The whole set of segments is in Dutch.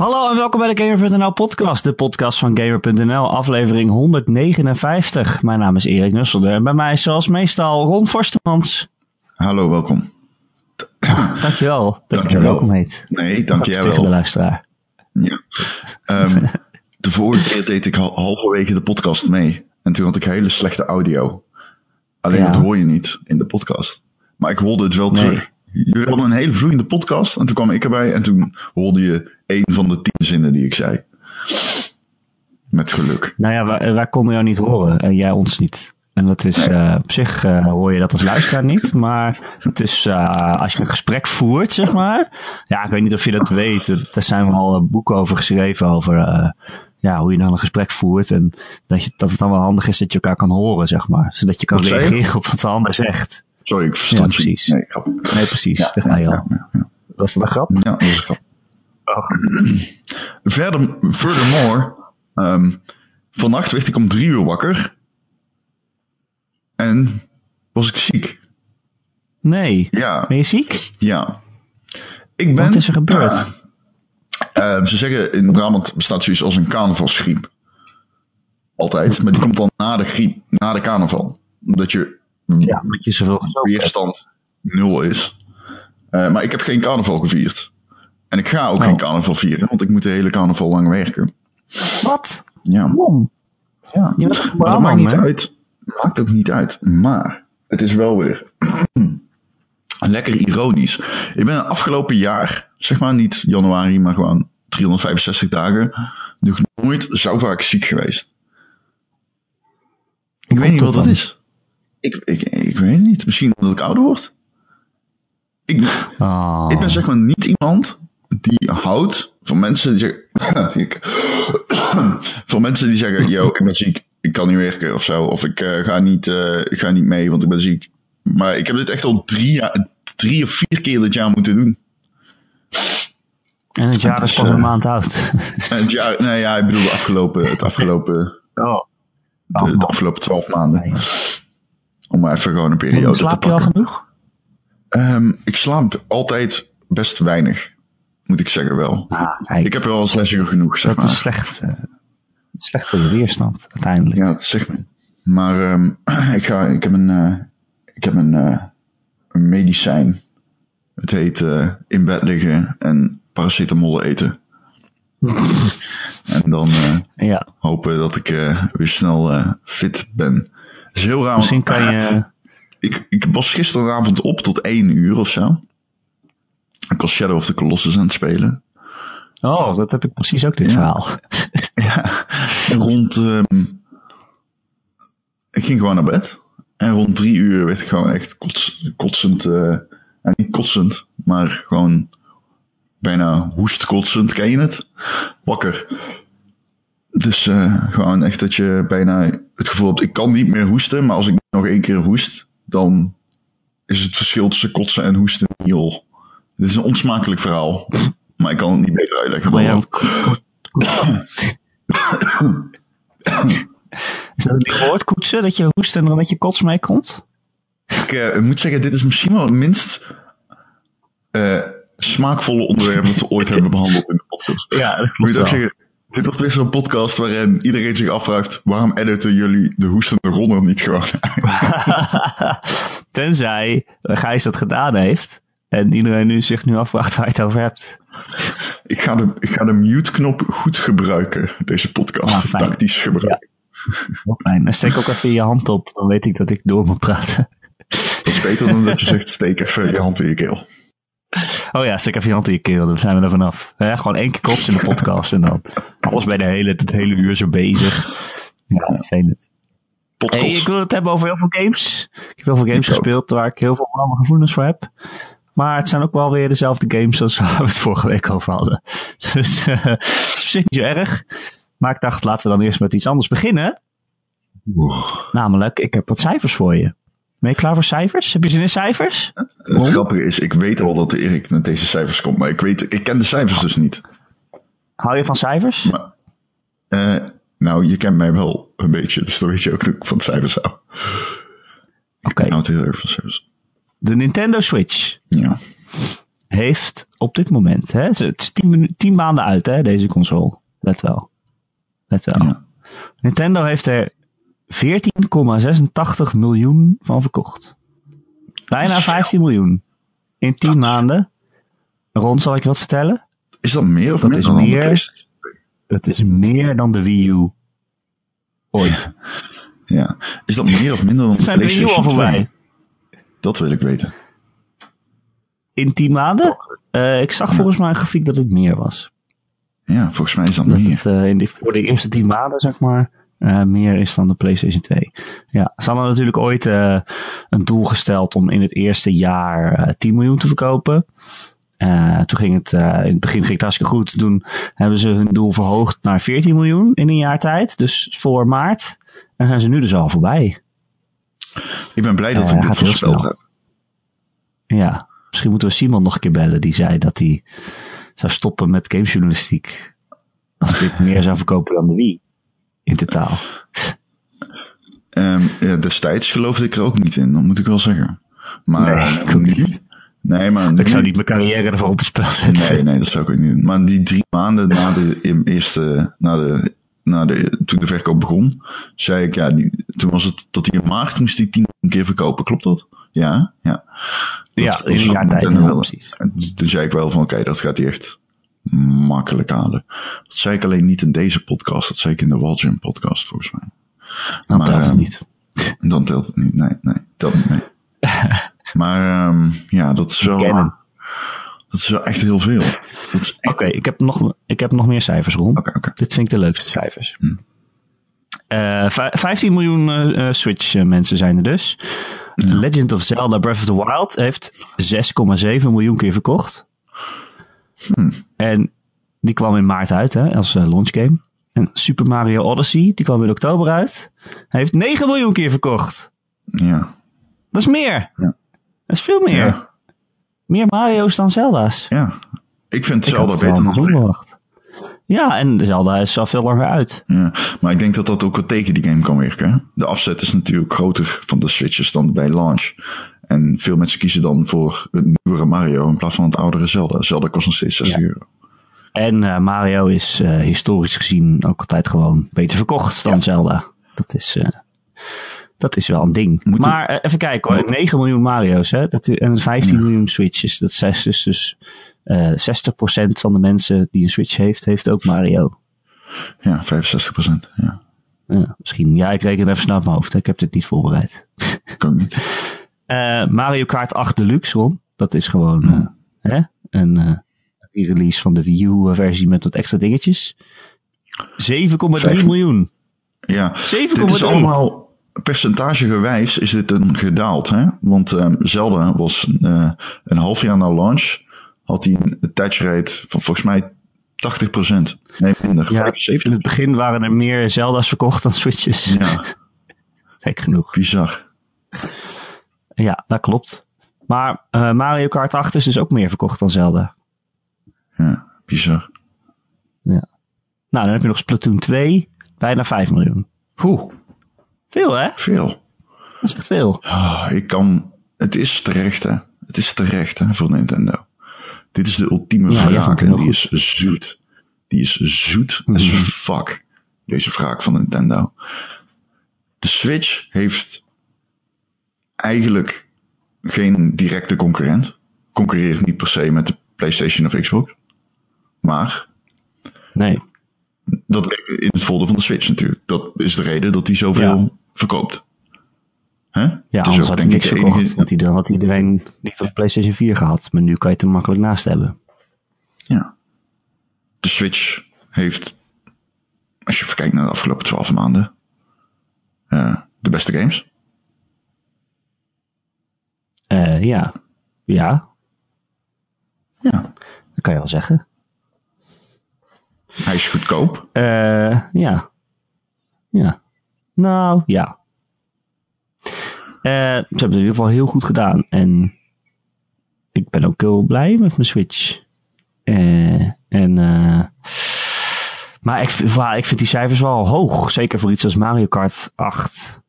Hallo en welkom bij de Gamer.nl podcast, de podcast van Gamer.nl, aflevering 159. Mijn naam is Erik Nusselder en bij mij is zoals meestal Ron Forstemans. Hallo, welkom. Dankjewel dat je Dankjewel. welkom heet. Nee, dank jij Tegen de luisteraar. Ja. Ehm, de vorige keer deed ik hal- halverwege de podcast mee. En toen had ik hele slechte audio. Alleen Ja. dat hoor je niet in de podcast. Maar ik hoorde het wel Nee. terug. Jullie hadden een hele vloeiende podcast. En toen kwam ik erbij. En toen hoorde je een van de tien zinnen die ik zei. Met geluk. Nou ja, wij, wij konden jou niet horen en jij ons niet. En dat is, eh, op zich eh, hoor je dat als luisteraar niet, maar het is, eh, als je een gesprek voert, zeg maar. Ja, ik weet niet of je dat weet. Daar zijn wel eh, boeken over geschreven, over ja, hoe je dan een gesprek voert. En dat, je, dat het dan wel handig is dat je elkaar kan horen, zeg maar. Zodat je kan Wat reageren op wat de ander zegt. Sorry, ik verstand Ja, precies. Nee, grap. Nee, precies. Ja, ga je al. Was dat een grap? Ja, dat is een grap. Oh. Verder, furthermore, ehm, vannacht werd ik om drie uur wakker. En was ik ziek. Nee. Ja, Ben je ziek? ja. Ik ben, Wat is er gebeurd? Ehm, ze zeggen in Brabant bestaat zoiets als een carnavalsgriep. Altijd, maar die komt dan na de griep, na de carnaval. Omdat je Ja, omdat je zoveel weerstand nul is. Eh, maar ik heb geen carnaval gevierd. En ik ga ook Oh. geen carnaval vieren, want ik moet de hele carnaval lang werken. Wat? Ja. Ja, Je bent toch maar dat maakt niet hè? uit. Maakt ook niet uit. Maar het is wel weer lekker ironisch. Ik ben het afgelopen jaar, zeg maar niet januari, maar gewoon 365 dagen, nog nooit zo vaak ziek geweest. Ik weet niet wat dat dan? is. Ik, ik, ik weet het niet. Misschien omdat ik ouder word. Ik, Oh. ik ben zeg maar niet iemand die houdt van mensen die zeggen. van mensen die zeggen: Yo, ik ben ziek, ik kan niet werken of zo. Of ik, eh, ga niet, eh, ik ga niet mee, want ik ben ziek. Maar ik heb dit echt al drie, jaar, drie of vier keer dit jaar moeten doen. En het jaar is pas een eh, maand oud. En het jaar, nee, ja, ik bedoel de afgelopen, het afgelopen, Oh. de, de afgelopen twaalf maanden. Om even gewoon een periode te Slaap je al pakken. genoeg? Ehm, ik slaap altijd best weinig, moet ik zeggen wel. Ah, Ik heb wel zes uur genoeg, zeg dat is slecht. is slecht voor je weerstand, uiteindelijk. Ja, dat zegt me. Maar ehm, ik, ga, ik heb een, eh, ik heb een, eh, een medicijn. Het heet in bed liggen en paracetamol eten. en dan Ja, hopen dat ik weer snel fit ben. Is heel raar. misschien kan je... ik, ik was gisteravond op tot één uur of zo. Ik was Shadow of the Colossus aan het spelen. Oh, dat heb ik precies ook, dit Ja. verhaal. Ja, en rond. ehm, ik ging gewoon naar bed. En rond drie uur werd ik gewoon echt kots, kotsend. eh, nou, niet kotsend, maar gewoon bijna hoestkotsend. Ken je het? Wakker. Dus eh, gewoon echt dat je bijna het gevoel hebt: ik kan niet meer hoesten. Maar als ik nog één keer hoest, dan is het verschil tussen kotsen en hoesten nul. Dit is een onsmakelijk verhaal. Maar ik kan het niet beter uitleggen. Maar dan is dat een woord, koetsen, dat je hoest en er een beetje kots mee komt? Ik eh, moet zeggen, dit is misschien wel het minst eh, smaakvolle onderwerp dat we ooit hebben behandeld in de podcast. Ja, dat Moet je ook zeggen, dit wordt weer zo'n podcast waarin iedereen zich afvraagt, waarom editen jullie de hoestende Ronner niet gewoon? Tenzij eh, Gijs dat gedaan heeft en iedereen nu zich nu afvraagt waar je het over hebt. ik, ga de, ik ga de mute-knop goed gebruiken, deze podcast. Ah. Tactisch gebruiken. Fijn. En steek ook even je hand op, dan weet ik dat ik door moet praten. Dat is beter dan dat je zegt, steek even je hand in je keel. Oh ja, steek even je hand in je keel, dan zijn we er vanaf. Ja, gewoon één keer kotsen in de podcast en dan alles bij de hele, het hele uur zo bezig. Ja, vervelend. Hey, ik wil het hebben over heel veel games. Ik heb heel veel games Ik ook. gespeeld waar ik heel veel warme gevoelens voor heb. Maar het zijn ook wel weer dezelfde games als waar we het vorige week over hadden. Dus eh, het is op zich niet zo erg. Maar ik dacht, laten we dan eerst met iets anders beginnen. Oeh. Namelijk, ik heb wat cijfers voor je. Ben je klaar voor cijfers? Heb je zin in cijfers? Het grappige is, ik weet al dat Erik met deze cijfers komt, maar ik, weet, ik ken de cijfers dus niet. Hou je van cijfers? Maar, eh, nou, je kent mij wel een beetje, dus dan weet je ook dat ik van cijfers hou. Oké, Ik hou het heel erg van cijfers. de Nintendo Switch. Ja. heeft op dit moment, hè, het is tien, tien maanden uit, hè, deze console. Let wel. Let wel. Ja. Nintendo heeft er 14,86 miljoen van verkocht. Bijna 15 miljoen. In 10 maanden. Rond, zal ik je wat vertellen? Is dat meer of Dat minder is dan de meer. Dat is meer dan de Wii U. Ooit. Ja. Is dat meer of minder dan de Zijn de Wii U al PlayStation 2? voorbij? Dat wil ik weten. In 10 maanden? Eh, ik zag volgens mij een grafiek dat het meer was. Ja, volgens mij is dat Dat meer. het eh, in de, voor de eerste 10 maanden, zeg maar, eh, meer is dan de PlayStation 2. Ja, ze hadden natuurlijk ooit eh, een doel gesteld om in het eerste jaar eh 10 miljoen te verkopen. Eh, toen ging het, eh, in het begin ging het hartstikke goed. Toen hebben ze hun doel verhoogd naar 14 miljoen in een jaar tijd. Dus voor maart. En zijn ze nu dus al voorbij. Ik ben blij dat Eh, ik dit voorspeld heb. Ja, misschien moeten we Simon nog een keer bellen. Die zei dat hij zou stoppen met gamejournalistiek. Als dit meer zou verkopen dan de Wii. In totaal. Ehm, ja, destijds geloofde ik er ook niet in, dat moet ik wel zeggen. Maar Nee, ik ook niet. Nee, maar Ik zou niet mijn carrière ervoor op het spel zetten. Nee, nee, dat zou ik ook niet doen. Maar die drie maanden na de eerste, na de, na de, toen de verkoop begon, zei ik, ja, die, toen was het dat hij in maart moest die tien keer verkopen. Klopt dat? Ja, ja. Ja, in een jaar tijd. precies. En toen zei ik wel van, oké, dat gaat hij echt makkelijk halen. Dat zei ik alleen niet in deze podcast, dat zei ik in de Walgym podcast volgens mij. Dan Maar, telt het ehm, niet. Dan telt het niet, nee, nee, telt niet mee. maar ehm, ja, dat is wel, dat is wel echt heel veel. Echt, Oké, ik, heb nog, ik heb nog meer cijfers rond. oké, oké. Dit vind ik de leukste cijfers. Hm. Eh, vij- 15 miljoen eh, eh, Switch eh, mensen zijn er dus. Legend of Zelda Breath of the Wild heeft 6,7 miljoen keer verkocht. Hm. En die kwam in maart uit hè, als eh, launch game. En Super Mario Odyssey, die kwam in oktober uit. Hij heeft 9 miljoen keer verkocht. Ja, Dat is meer. Ja. Dat is veel meer. ja, Meer Mario's dan Zelda's. ja. Ik vind Ik Zelda beter dan verwacht. Ja, en Zelda is al veel langer uit. Ja, maar ik denk dat dat ook wel tegen die game kan werken. hè. De afzet is natuurlijk groter van de Switches dan bij launch. En veel mensen kiezen dan voor het nieuwere Mario in plaats van het oudere Zelda. Zelda kost nog steeds 60 Ja. euro. En eh, Mario is eh, historisch gezien ook altijd gewoon beter verkocht dan Zelda. Dat is, eh, dat is wel een ding. Moet maar even kijken hoor. 9 miljoen Mario's hè? Dat, en 15 miljoen Switches. Dat is dus, dus eh 60% van de mensen die een Switch heeft, heeft ook Mario. Ja, 65 Ja, Ja, misschien. Ja, ik reken even snel op mijn hoofd. hè. Ik heb dit niet voorbereid. ik ook niet. Eh, Mario Kart 8 Deluxe, Ron. Dat is gewoon eh, hè? een eh, re-release van de Wii U versie met wat extra dingetjes. 7,3 Vijf- miljoen. Ja, 7,3. dit is allemaal percentagegewijs is dit een gedaald. Hè? Want ehm, Zelda was een half jaar na launch had hij een attach rate van volgens mij 80%. Nee, minder. Ja, 75%. in het begin waren er meer Zelda's verkocht dan Switches. Ja, Gek genoeg. bizar. Ja, dat klopt. Maar eh, Mario Kart 8 is dus ook meer verkocht dan Zelda. Ja, bizar. Nou, dan heb je nog Splatoon 2. Bijna 5 miljoen. Oeh, Veel, hè? veel. Dat is echt veel. Ah, ik kan. Het is terecht, hè? Het is terecht, hè, voor Nintendo. Dit is de ultieme Ja, en die is zoet. Die is zoet as Mhm. fuck. Deze wraak van Nintendo. De Switch heeft eigenlijk geen directe concurrent. Concurreert niet per se met de PlayStation of Xbox. Maar Nee. dat in het voordeel van de Switch natuurlijk. Dat is de reden dat hij zoveel Ja. verkoopt. Hè? Ja, is anders ook, had hij denk ik, de enige- Want dan had iedereen die van de PlayStation 4 gehad. Maar nu kan je het er makkelijk naast hebben. Ja. De Switch heeft, als je kijkt naar de afgelopen twaalf maanden, eh, de beste games. Eh, ja. Ja, Ja. dat kan je wel zeggen. Hij is goedkoop. Eh, ja. Ja. Nou, ja. Eh, ze hebben het in ieder geval heel goed gedaan. En ik ben ook heel blij met mijn Switch. Eh, en, maar ik, ik vind die cijfers wel hoog. Zeker voor iets als Mario Kart 8.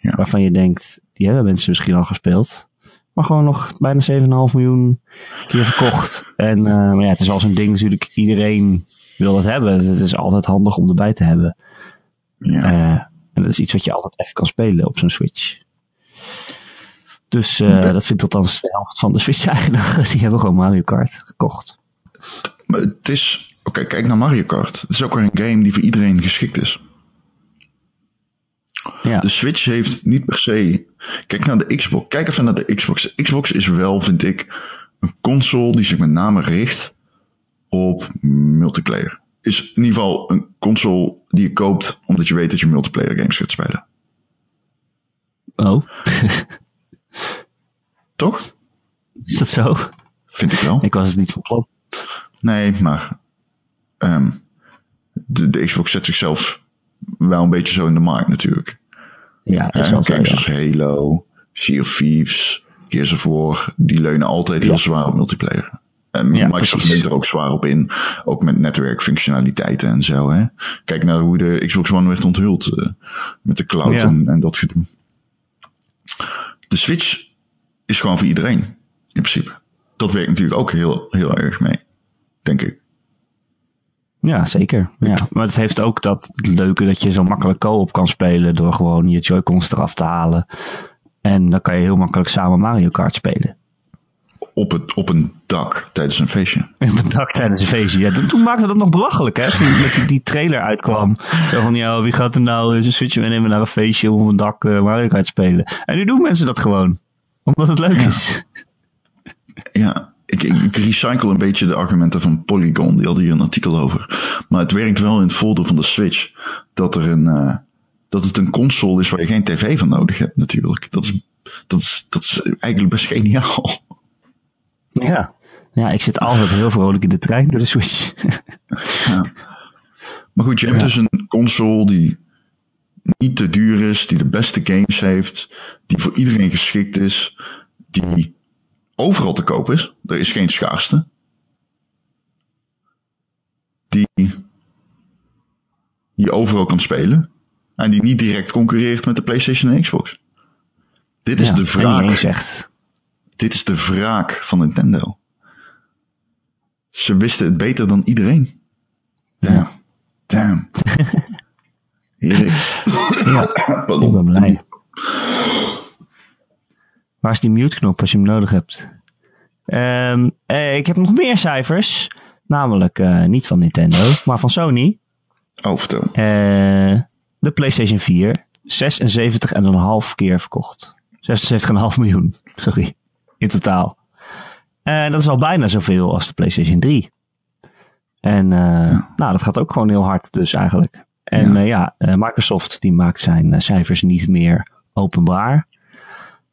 Ja. Waarvan je denkt, die hebben mensen misschien al gespeeld. Maar gewoon nog bijna 7,5 miljoen keer verkocht. En uh, maar ja, het is al zo'n ding natuurlijk, iedereen wil het hebben. Dus het is altijd handig om erbij te hebben. Ja. Uh, en dat is iets wat je altijd even kan spelen op zo'n Switch. Dus uh, dat vindt althans de helft van de Switch-eigenaren. Die hebben gewoon Mario Kart gekocht. Maar het is... Oké, kijk naar Mario Kart. Het is ook weer een game die voor iedereen geschikt is. Ja. De Switch heeft niet per se. Kijk naar de Xbox. Kijk even naar de Xbox. De Xbox is wel, vind ik, een console die zich met name richt op multiplayer. Is in ieder geval een console die je koopt omdat je weet dat je multiplayer games gaat spelen. Oh. Toch? Is dat zo? Vind ik wel. Ik was het niet van plan. Nee, maar um, de, de Xbox zet zichzelf wel een beetje zo in de markt natuurlijk. Ja, is wel Games als Halo, Sea of Thieves, Gears of War, die leunen altijd heel zwaar op multiplayer. En ja, Microsoft neemt er ook zwaar op in. Ook met netwerkfunctionaliteiten en zo. Hè. Kijk naar hoe de Xbox One werd onthuld. Uh, met de cloud en, en, dat gedoe. De Switch is gewoon voor iedereen. In principe. Dat werkt natuurlijk ook heel, heel erg mee. Denk ik. Ja, zeker. Ja. Maar het heeft ook dat leuke dat je zo makkelijk co-op kan spelen door gewoon je Joy-Cons eraf te halen. En dan kan je heel makkelijk samen Mario Kart spelen. Op, het, op een dak tijdens een feestje. Op een dak tijdens een feestje. Ja, toen, maakte dat nog belachelijk, hè? Toen met die, die trailer uitkwam. Zo van, ja, wie gaat er nou een switch meenemen naar een feestje om op een dak uh, Mario Kart te spelen? En nu doen mensen dat gewoon. Omdat het leuk is. Ja, ik, ik, recycle een beetje de argumenten van Polygon. Die hadden hier een artikel over. Maar het werkt wel in het voordeel van de Switch. Dat, er een, uh, dat het een console is waar je geen tv van nodig hebt natuurlijk. Dat is, dat is, dat is eigenlijk best geniaal. Ja. ja, ik zit altijd heel vrolijk in de trein door de Switch. ja. Maar goed, je hebt dus een console die niet te duur is, die de beste games heeft, die voor iedereen geschikt is, die overal te koop is. Er is geen schaarste. Die je overal kan spelen. En die niet direct concurreert met de PlayStation en Xbox. Dit is de wraak. Zegt. Dit is de wraak van Nintendo. Ze wisten het beter dan iedereen. Damn. Damn. Ja, ik ben blij. Waar is die mute-knop als je hem nodig hebt? Um, eh, ik heb nog meer cijfers. Namelijk uh, niet van Nintendo, maar van Sony. Oh, vertel. Uh, de PlayStation 4. 76,5 keer verkocht. 76,5 miljoen, sorry. In totaal. En dat is al bijna zoveel als de PlayStation 3. En ja. nou, dat gaat ook gewoon heel hard dus eigenlijk. En ja, ja Microsoft die maakt zijn cijfers niet meer openbaar.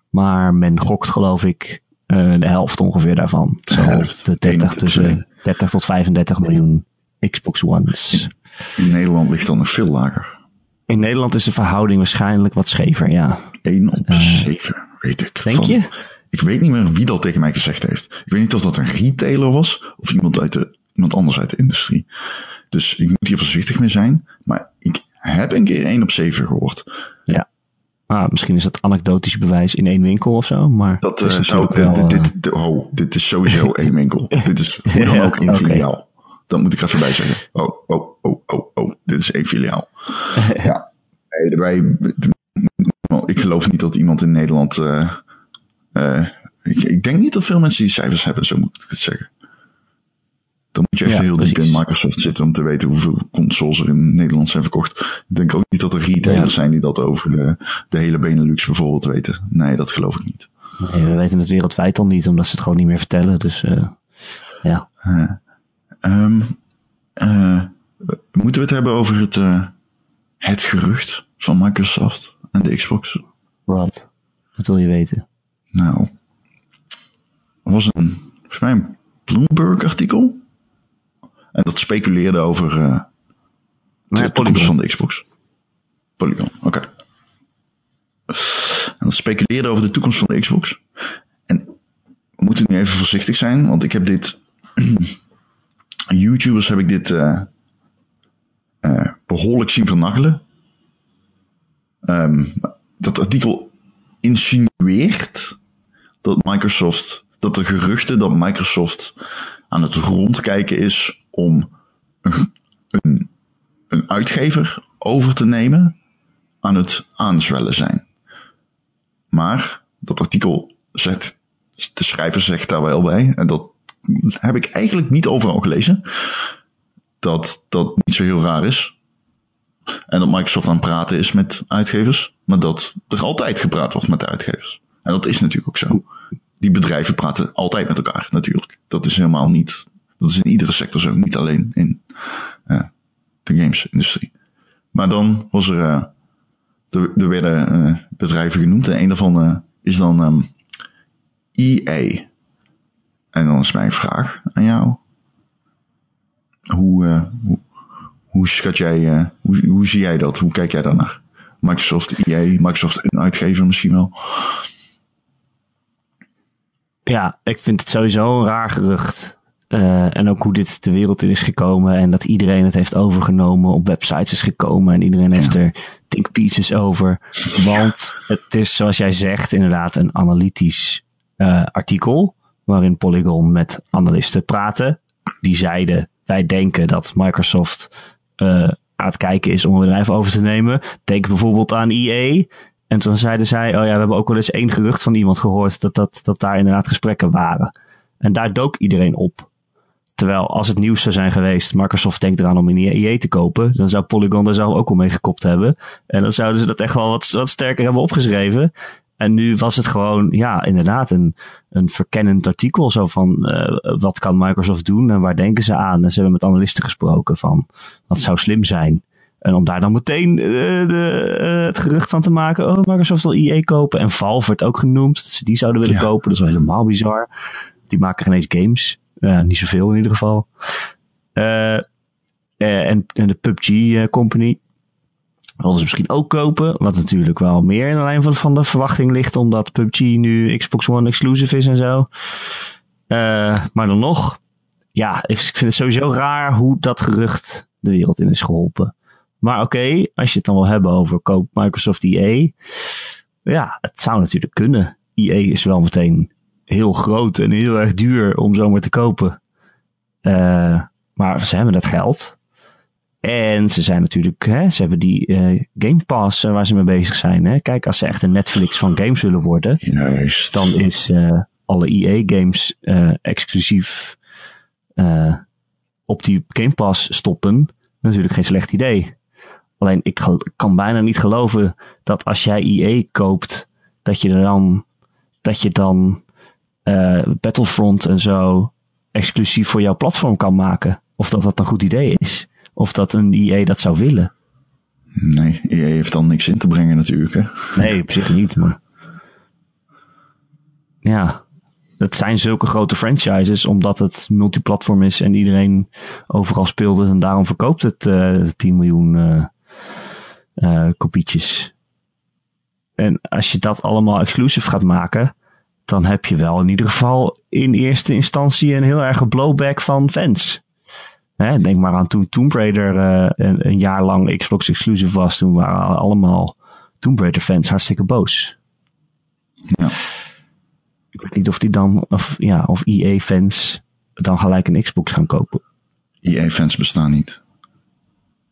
Maar men gokt geloof ik uh, de helft ongeveer daarvan. Zo de 30, tussen 30 tot 35 miljoen Xbox Ones. In, in, Nederland ligt dan nog veel lager. In Nederland is de verhouding waarschijnlijk wat schever, ja. 1 op uh, 7, weet ik. Denk van, je? Ik weet niet meer wie dat tegen mij gezegd heeft. Ik weet niet of dat een retailer was of iemand, uit de, iemand anders uit de industrie. Dus ik moet hier voorzichtig mee zijn. Maar ik heb een keer 1 op 7 gehoord. Ah, misschien is dat anekdotisch bewijs in één winkel of zo, maar... Dat zou, wel, dit, dit, dit, oh, dit is sowieso één winkel. dit is hoe dan ook één okay. filiaal. Dat moet ik even bij zeggen. Oh, oh, oh, oh, oh, dit is één filiaal. ja. Nee, wij, ik geloof niet dat iemand in Nederland... Uh, uh, ik, ik, denk niet dat veel mensen die cijfers hebben, zo moet ik het zeggen. Dan moet je echt ja, heel diep in Microsoft zitten om te weten hoeveel consoles er in Nederland zijn verkocht. Ik denk ook niet dat er retailers ja. zijn die dat over de, de, hele Benelux bijvoorbeeld weten. Nee, dat geloof ik niet. Nee, we weten het wereldwijd al niet, omdat ze het gewoon niet meer vertellen. Dus uh, ja. Uh, um, uh, moeten we het hebben over het, het gerucht van Microsoft en de Xbox? Wat? Wat wil je weten? Nou, was een, volgens mij een Bloomberg artikel en dat speculeerde over uh, de ja, toekomst van de Xbox. Polygon, oké. Okay. En dat speculeerde over de toekomst van de Xbox. En we moeten nu even voorzichtig zijn, want ik heb dit. YouTubers heb ik dit uh, uh, behoorlijk zien vernachelen. Um, dat artikel insinueert dat Microsoft, dat de geruchten dat Microsoft aan het rondkijken is om een, een, uitgever over te nemen, aan het aanzwellen zijn. Maar dat artikel zegt, de schrijver zegt daar wel bij, en dat heb ik eigenlijk niet overal gelezen, dat dat niet zo heel raar is. En dat Microsoft aan het praten is met uitgevers, maar dat er altijd gepraat wordt met de uitgevers. En dat is natuurlijk ook zo. Die bedrijven praten altijd met elkaar, natuurlijk. Dat is helemaal niet, dat is in iedere sector zo, niet alleen in uh, de gamesindustrie. Maar dan was er, uh, er, er werden uh, bedrijven genoemd en een daarvan is dan um, EA. En dan is mijn vraag aan jou. Hoe, hoe, hoe schat jij, hoe, hoe zie jij dat? Hoe kijk jij daarnaar? Microsoft, EA, Microsoft een uitgever misschien wel. Ja, ik vind het sowieso een raar gerucht. Uh, en ook hoe dit de wereld in is gekomen. En dat iedereen het heeft overgenomen, op websites is gekomen. En iedereen heeft er think pieces over. Want het is, zoals jij zegt, inderdaad een analytisch uh, artikel. Waarin Polygon met analisten praten. Die zeiden, wij denken dat Microsoft uh, aan het kijken is om een bedrijf over te nemen. Denk bijvoorbeeld aan EA. En toen zeiden zij, oh ja, we hebben ook wel eens één gerucht van iemand gehoord dat, dat, dat daar inderdaad gesprekken waren. En daar dook iedereen op. Terwijl als het nieuws zou zijn geweest, Microsoft denkt eraan om in EA te kopen, dan zou Polygon daar zelf ook al mee gekopt hebben. En dan zouden ze dat echt wel wat, wat sterker hebben opgeschreven. En nu was het gewoon, ja, inderdaad, een, een verkennend artikel. Zo van, uh, wat kan Microsoft doen en waar denken ze aan? En ze hebben met analisten gesproken van, wat zou slim zijn? En om daar dan meteen uh, de, uh, het gerucht van te maken, oh, Microsoft wil EA kopen. En Valve werd ook genoemd, dat ze die zouden willen ja. kopen. Dat is wel helemaal bizar. Die maken geen eens games. Uh, niet zoveel in ieder geval. en, en de PUBG Company wilden ze misschien ook kopen. Wat natuurlijk wel meer in de lijn van, van de verwachting ligt, omdat PUBG nu Xbox One exclusive is en zo. Maar dan nog, ja, ik vind het sowieso raar hoe dat gerucht de wereld in is geholpen. Maar oké, okay, als je het dan wil hebben over koop Microsoft EA. Ja, het zou natuurlijk kunnen. EA is wel meteen heel groot en heel erg duur om zomaar te kopen. Uh, maar ze hebben dat geld. En ze zijn natuurlijk, hè, ze hebben die uh, Game Pass uh, waar ze mee bezig zijn. Hè. Kijk, als ze echt een Netflix van games willen worden, Juist. dan is uh, alle EA games exclusief op die Game Pass stoppen natuurlijk geen slecht idee. Alleen ik kan bijna niet geloven dat als jij EA koopt, dat je dan, dat je dan Battlefront en zo exclusief voor jouw platform kan maken. Of dat dat een goed idee is. Of dat een EA dat zou willen. Nee, EA heeft dan niks in te brengen natuurlijk. Hè? Nee, op zich niet. Maar ja, het zijn zulke grote franchises omdat het multiplatform is en iedereen overal speelt. En daarom verkoopt het uh, 10 miljoen uh, uh, kopietjes. En als je dat allemaal exclusive gaat maken, dan heb je wel in ieder geval in eerste instantie een heel erge blowback van fans. Hè, denk maar aan toen Tomb Raider uh, een, een, jaar lang Xbox exclusive was. Toen waren allemaal Tomb Raider fans hartstikke boos. Ja. Ik weet niet of die dan, of, ja, of EA fans dan gelijk een Xbox gaan kopen. EA fans bestaan niet.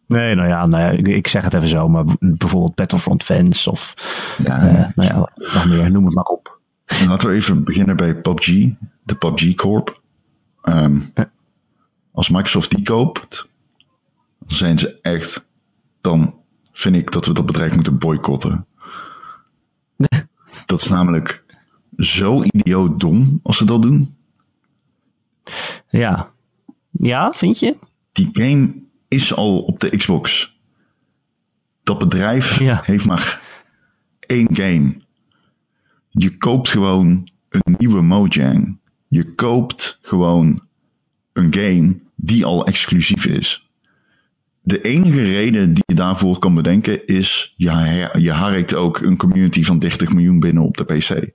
Nee, nou ja, nou ja ik, ik, zeg het even zo, maar bijvoorbeeld Battlefront fans of ja, uh, nou ja, nog meer, noem het maar op. Laten we even beginnen bij PUBG, de PUBG Corp. Um, ja als Microsoft die koopt, dan zijn ze echt, dan vind ik dat we dat bedrijf moeten boycotten. dat is namelijk zo idioot dom als ze dat doen. Ja. Ja, vind je? Die game is al op de Xbox. Dat bedrijf ja. heeft maar één game. Je koopt gewoon een nieuwe Mojang. Je koopt gewoon een game die al exclusief is. De enige reden die je daarvoor kan bedenken is, je harkt ook een community van 30 miljoen binnen op de PC.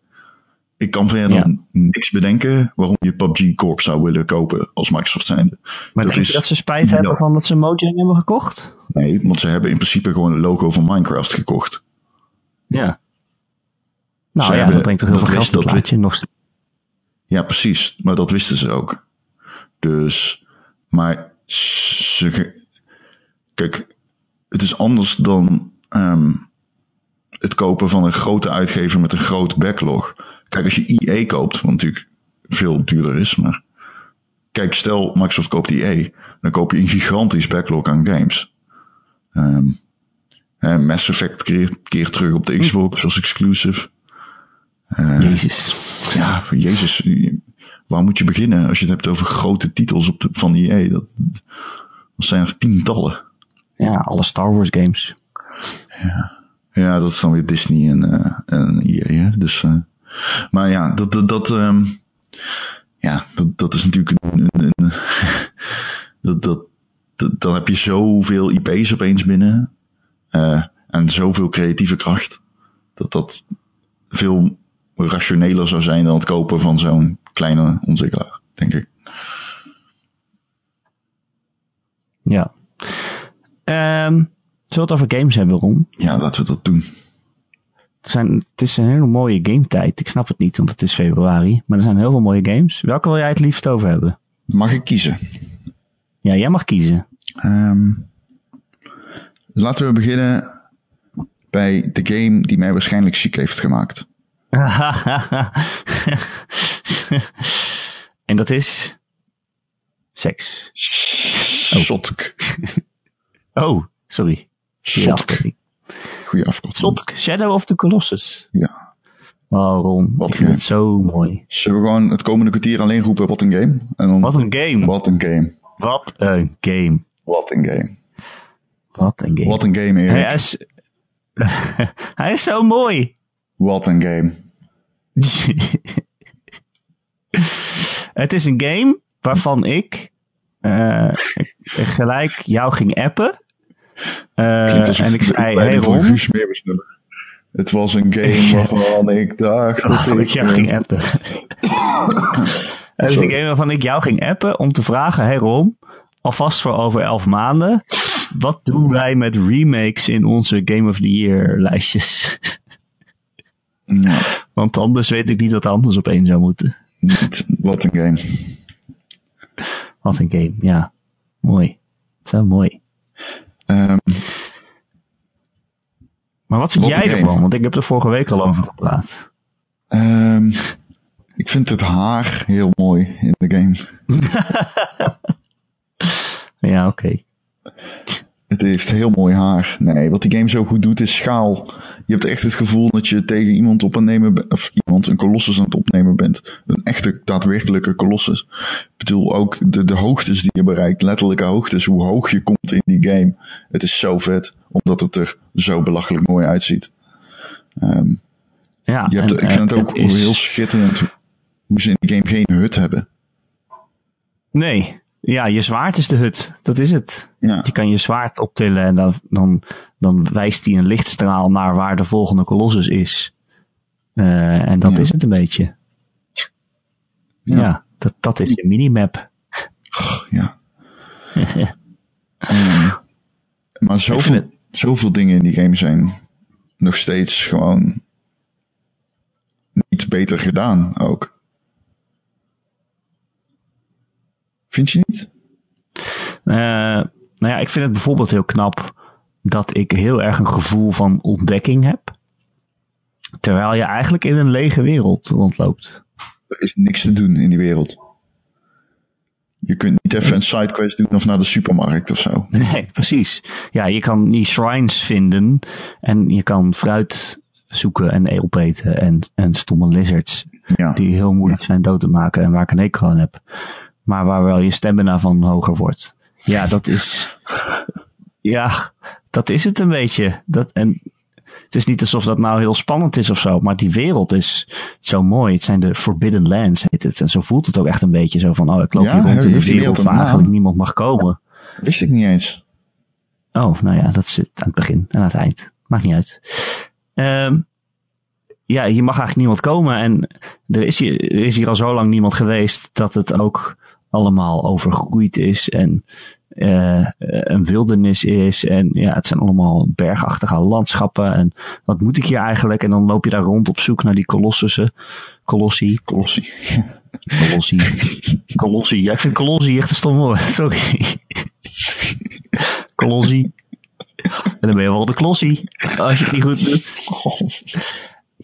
Ik kan verder ja. niks bedenken waarom je PUBG Corp zou willen kopen als Microsoft zijnde. Maar dat denk je dat ze spijt hebben ja. van dat ze Mojang hebben gekocht? Nee, want ze hebben in principe gewoon een logo van Minecraft gekocht. Ja. Nou Ze ja, hebben- dat brengt toch heel dat veel wist- geld het dat laatje. Nog steeds. Ja, precies. Maar dat wisten ze ook. Dus, maar ze, kijk, het is anders dan ehm, het kopen van een grote uitgever met een groot backlog. Kijk, als je EA koopt, wat natuurlijk veel duurder is, maar kijk, stel Microsoft koopt EA, dan koop je een gigantisch backlog aan games. Ehm, en Mass Effect keert, keert terug op de Xbox als exclusive. Jezus. Ja, jezus. Waar moet je beginnen als je het hebt over grote titels op de, van EA? Dat, dat zijn er tientallen. Ja, alle Star Wars games. Ja, dat is dan weer Disney en, eh en EA. Hè? Dus, eh, maar ja, dat, dat, dat, ehm, ja, dat, dat is natuurlijk een, een, dat, dat, dat, dan heb je zoveel IP's opeens binnen. eh, en zoveel creatieve kracht. Dat dat veel rationeler zou zijn dan het kopen van zo'n kleine ontwikkelaar, denk ik. Ja. Ehm, zullen we het over games hebben, Ron? Ja, laten we dat doen. Er zijn, het is een hele mooie gametijd. Ik snap het niet, want het is februari. Maar er zijn heel veel mooie games. Welke wil jij het liefst over hebben? Mag ik kiezen? Ja, jij mag kiezen. Ehm, laten we beginnen bij de game die mij waarschijnlijk ziek heeft gemaakt. en dat is... Seks. Sotk. Oh, sorry. Afkorting. Goeie afkorting. Shadow of the Colossus. Ja. Ron, Wat ik vind het zo mooi. Zullen we gewoon het komende kwartier alleen roepen wat een game? En dan, Wat een game. wat een game. Wat een game. Wat een game. Wat een game. Wat een game, Erik. Hij is, hij is zo mooi. Wat een game. het is een game waarvan ik eh, gelijk jou ging appen. Eh, en ik zei, hey Ron. Het was een game waarvan ik dacht dat Oh, ik... ik jou ging appen. Het is een game waarvan ik jou ging appen om te vragen, hey Ron, alvast voor over elf maanden, wat doen wij met remakes in onze Game of the Year lijstjes? Ja, Want anders weet ik niet wat anders op één zou moeten. wat een game. Wat een game, ja. Mooi. Zo mooi. Ehm, Maar wat vind jij ervan? Want ik heb er vorige week al over gepraat. ehm, ik vind het haar heel mooi in de game. Ja, oké. Het heeft heel mooi haar. Nee, wat die game zo goed doet is schaal. Je hebt echt het gevoel dat je tegen iemand op nemen bent, of iemand een kolossus aan het opnemen bent. Een echte, daadwerkelijke kolossus. Ik bedoel ook de, de hoogtes die je bereikt, letterlijke hoogtes, hoe hoog je komt in die game. Het is zo vet, omdat het er zo belachelijk mooi uitziet. Ehm, Ja, je hebt, en, ik vind eh, het ook is- heel schitterend hoe ze in die game geen hut hebben. Nee. Ja, je zwaard is de hut. Dat is het. Ja, Je kan je zwaard optillen en dan, dan, dan wijst hij een lichtstraal naar waar de volgende kolossus is. Eh, en dat Ja. is het een beetje. Ja, Ja. dat, dat is je minimap. ja. Ehm, maar zoveel, het- zoveel dingen in die game zijn nog steeds gewoon niet beter gedaan ook. Vind je niet? Eh, nou ja, ik vind het bijvoorbeeld heel knap dat ik heel erg een gevoel van ontdekking heb. Terwijl je eigenlijk in een lege wereld rondloopt. Er is niks te doen in die wereld. Je kunt niet even een sidequest doen of naar de supermarkt of zo. Nee, precies. Ja, je kan die shrines vinden en je kan fruit zoeken en opeten en, en stomme lizards Ja, die heel moeilijk zijn dood te maken en waar ik een hekel aan heb. Maar waar wel je stamina van hoger wordt. Ja, dat is. Ja, dat is het een beetje. Dat, en het is niet alsof dat nou heel spannend is of zo, maar die wereld is zo mooi. Het zijn de Forbidden Lands, heet het. En zo voelt het ook echt een beetje zo van: oh, ik loop Ja, hier rond in een die wereld waar eigenlijk niemand mag komen. wist ik niet eens. Oh, nou ja, dat zit aan het begin en aan het eind. Maakt niet uit. Ehm, ja, hier mag eigenlijk niemand komen. En er is, hier, er is hier al zo lang niemand geweest dat het ook allemaal overgroeid is en uh, een wildernis is. En ja, het zijn allemaal bergachtige landschappen. En wat moet ik hier eigenlijk? En dan loop je daar rond op zoek naar die kolossussen. Colossi. Colossi. Colossi. Colossi. Ja, ik vind Colossi echt een stom woord. Sorry. Colossi. En dan ben je wel de Klossie. Als je het niet goed doet.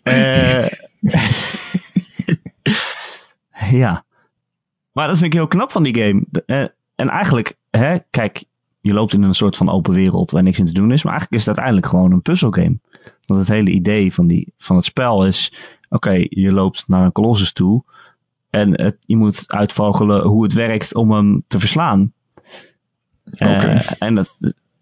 Uh, ja. Maar dat vind ik heel knap van die game. Uh, en eigenlijk, hè, kijk, je loopt in een soort van open wereld waar niks in te doen is. Maar eigenlijk is het uiteindelijk gewoon een puzzelgame. Want het hele idee van, die, van het spel is: oké, je loopt naar een kolossus toe. En het, je moet uitvogelen hoe het werkt om hem te verslaan. Okay. Uh, en dat,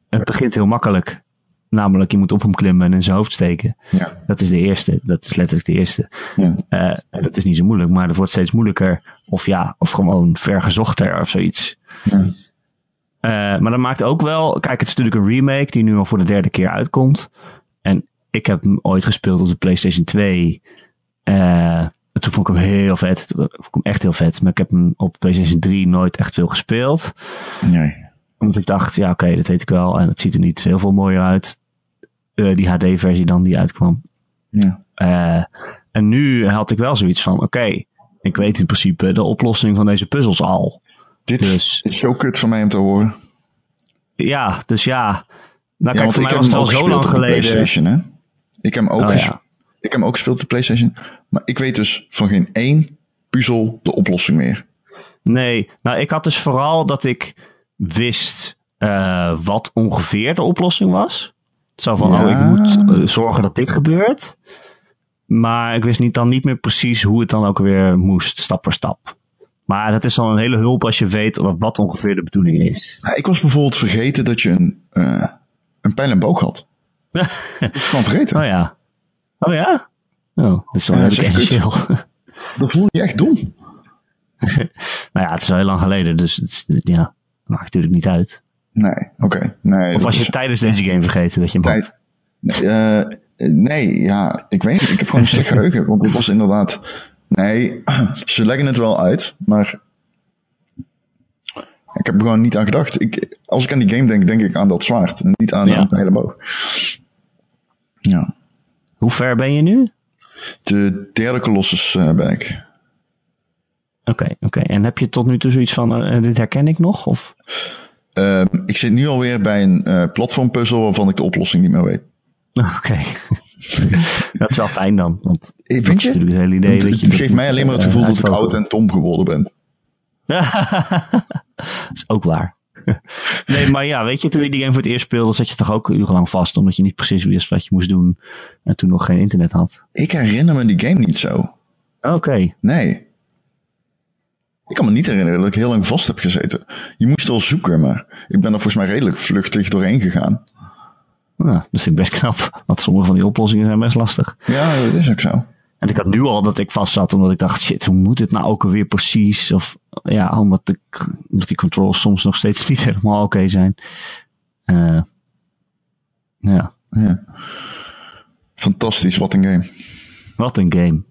het begint heel makkelijk. Namelijk, je moet op hem klimmen en in zijn hoofd steken. Ja. Dat is de eerste. Dat is letterlijk de eerste. Ja. Uh, dat is niet zo moeilijk, maar dat wordt steeds moeilijker. Of ja, of gewoon vergezochter of zoiets. Ja. Uh, maar dat maakt ook wel... Kijk, het is natuurlijk een remake die nu al voor de derde keer uitkomt. En ik heb hem ooit gespeeld op de PlayStation 2. Uh, toen vond ik hem heel vet. Toen vond ik hem echt heel vet. Maar ik heb hem op PlayStation 3 nooit echt veel gespeeld. Nee omdat ik dacht, ja oké, okay, dat weet ik wel. En het ziet er niet heel veel mooier uit. Uh, die HD-versie dan die uitkwam. Ja. Uh, en nu had ik wel zoiets van, oké, okay, ik weet in principe de oplossing van deze puzzels al. Dit dus, is zo kut voor mij om te horen. Ja, dus ja. Nou, ja, kijk, voor mij was het al zo lang geleden. PlayStation, hè? Ik heb hem ook, Oh, ja. ik heb hem ook gespeeld op de PlayStation. Maar ik weet dus van geen één puzzel de oplossing meer. Nee, nou ik had dus vooral dat ik wist uh, wat ongeveer de oplossing was. Zo van, Ja. oh, ik moet uh, zorgen dat dit gebeurt. Maar ik wist niet, dan niet meer precies hoe het dan ook weer moest, stap voor stap. Maar dat is dan een hele hulp als je weet wat, ongeveer de bedoeling is. Nou, ik was bijvoorbeeld vergeten dat je een, uh, een pijl en boog had. Is gewoon vergeten. oh ja. Oh ja? Oh, dat is wel essentieel. Dat voel je echt dom. nou ja, het is al heel lang geleden, dus het ja, maakt natuurlijk niet uit. Nee, oké. Nee, Of was je is tijdens deze game vergeten dat je hem had? Nee, eh, nee, ja, ik weet niet. Ik heb gewoon een slecht geheugen. Want het was inderdaad... Nee, ze leggen het wel uit, maar... Ik heb er gewoon niet aan gedacht. Ik, als ik aan die game denk, denk ik aan dat zwaard. En niet aan Ja. een pijlenboog. Ja. Hoe ver ben je nu? De derde Colossus eh, ben ik. Oké, oké. En heb je tot nu toe zoiets van, eh, dit herken ik nog? Of? Ehm, ik zit nu alweer bij een eh platformpuzzel waarvan ik de oplossing niet meer weet. Oké. dat is wel fijn dan. Want Eh, dat Vind je? natuurlijk het hele idee. Het, dat het je geeft mij alleen maar het eh, gevoel dat ik oud en dom geworden ben. dat is ook waar. nee, maar ja, weet je, toen je die game voor het eerst speelde, zat je toch ook urenlang vast, omdat je niet precies wist wat je moest doen en toen nog geen internet had. Ik herinner me die game niet zo. Oké. Nee. Ik kan me niet herinneren dat ik heel lang vast heb gezeten. Je moest wel zoeken, maar ik ben er volgens mij redelijk vluchtig doorheen gegaan. Nou, dat vind ik best knap, want sommige van die oplossingen zijn best lastig. Ja, dat is ook zo. En ik had nu al dat ik vast zat, omdat ik dacht, shit, hoe moet het nou ook alweer precies? Of ja, omdat, de, omdat die controls soms nog steeds niet helemaal oké zijn. Eh, ja, Ja. Fantastisch, wat een game. wat een game.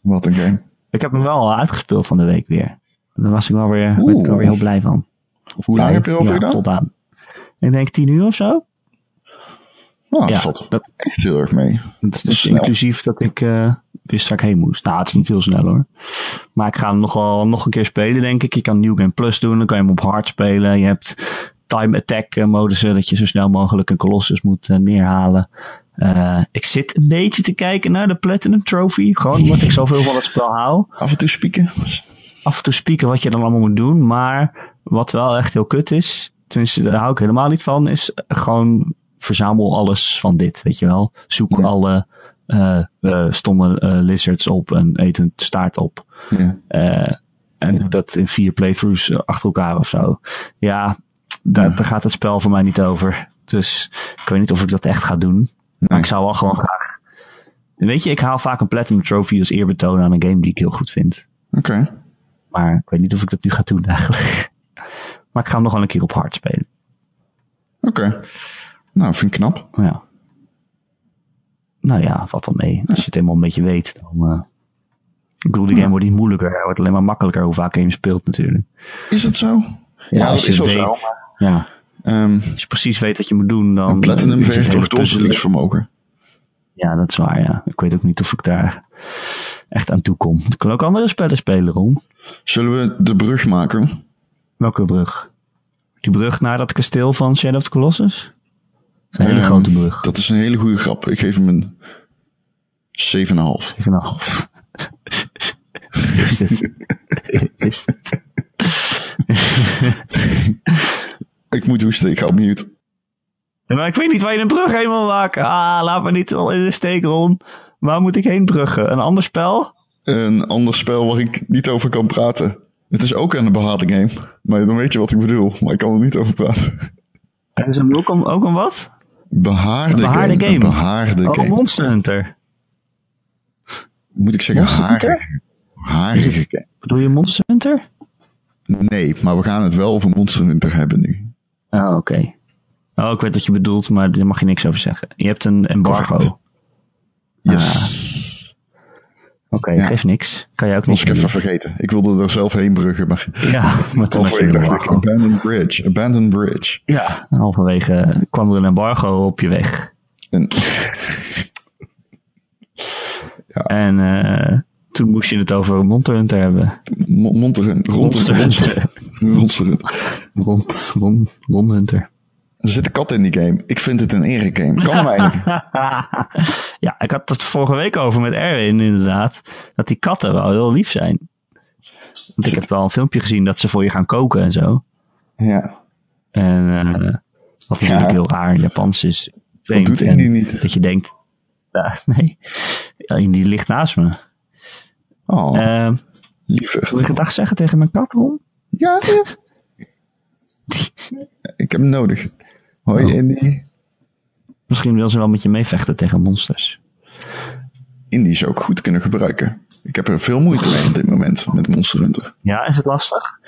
Wat een game. Ik heb hem wel al uitgespeeld van de week weer. Daar was ik wel weer, Oeh. werd ik wel weer heel blij van. Hoe lang heb je erover ja, gedaan? voldaan. Ik denk tien uur of zo. Nou, dat ja, valt dat, echt heel erg mee. dat is dus inclusief dat ik eh wist waar ik heen moest. Nou, het is niet heel snel hoor. Maar ik ga hem nogal nog een keer spelen, denk ik. Je kan New Game Plus doen, dan kan je hem op hard spelen. Je hebt time attack eh, modussen, dat je zo snel mogelijk een Colossus moet eh, neerhalen. Eh, ik zit een beetje te kijken naar de Platinum Trophy. Gewoon omdat ik zoveel van het spel hou. Af en toe spieken. af en toe spieken wat je dan allemaal moet doen. Maar wat wel echt heel kut is, tenminste daar hou ik helemaal niet van, is gewoon verzamel alles van dit, weet je wel. Zoek Ja. alle eh, eh, stomme lizards op en eet hun staart op. Ja. Eh, en doe dat in vier playthroughs achter elkaar of zo. Ja, daar, Ja. daar gaat het spel voor mij niet over. Dus ik weet niet of ik dat echt ga doen. Maar Nee. ik zou wel gewoon graag... Weet je, ik haal vaak een Platinum Trophy als eerbetoon aan een game die ik heel goed vind. Oké. Maar ik weet niet of ik dat nu ga doen eigenlijk. Maar ik ga hem nog wel een keer op hard spelen. Oké. Nou, vind ik knap. Ja. Nou ja, valt wel mee. Als je het helemaal een beetje weet, dan... eh, Ik bedoel, die game wordt niet moeilijker. Hij wordt alleen maar makkelijker hoe vaak je hem speelt natuurlijk. Is dat zo? Ja, als dat is wel zo. maar, Ja, ehm, als je precies weet wat je moet doen, dan... platinum het vergt toch doorzettingsvermogen. Ja, dat is waar, ja. Ik weet ook niet of ik daar echt aan toe kom. Ik kan ook andere spellen spelen, Ron. Zullen we de brug maken? Welke brug? Die brug naar dat kasteel van Shadow of the Colossus? Dat is een hele Ehm, grote brug. Dat is een hele goede grap. Ik geef hem een 7,5. Even een half. Is dit? Is dit? Ik moet hoesten, ik ga op mute. Maar ik weet niet waar je een brug heen wil maken. Ah, laat me niet al in de steek, Ron. Waar moet ik heen bruggen? Een ander spel? Een ander spel waar ik niet over kan praten. Het is ook een behaarde game. Maar dan weet je wat ik bedoel. Maar ik kan er niet over praten. Het is een, ook, een, ook een wat? Behaarde, Een behaarde game. game. Een behaarde Oh, game. Monster Hunter. Moet ik zeggen Monster Hunter? harige. Harige game. Bedoel je Monster Hunter? Nee, maar we gaan het wel over Monster Hunter hebben nu. Oh, oké. Oh, ik weet wat je bedoelt, maar daar mag je niks over zeggen. Je hebt een embargo. Correct. Ah. Yes. Oké, Ja. geeft niks. Kan je ook Was niet ik even vergeten. Ik wilde er zelf heen bruggen, maar Ja, maar toen had je dacht ik, abandoned bridge, abandoned bridge. Ja, en halverwege kwam er een embargo op je weg. En, En eh, toen moest je het over Monster Hunter hebben. Mo- Monster Hunter, rond Monster Hunter. Rond, Ron, Ron Hunter. Er zit een kat in die game. Ik vind het een ere-game. Kan hem eigenlijk. ja, ik had het vorige week over met Erwin inderdaad. Dat die katten wel heel lief zijn. Want ik heb wel een filmpje gezien dat ze voor je gaan koken en zo. Ja. En eh wat natuurlijk heel raar Japans is. Vreemd. doet Indy niet? Dat je denkt, ja, nee, ja, die ligt naast me. Oh, Eh, wil lieverd. je gedag zeggen tegen mijn kat, Ron? Ja, ja. Ik heb hem nodig. Hoi, Oh. Indy. Misschien wil ze wel met je meevechten tegen monsters. Indy zou ik goed kunnen gebruiken. Ik heb er veel moeite mee op dit moment met Monster Hunter. Ja, is het lastig?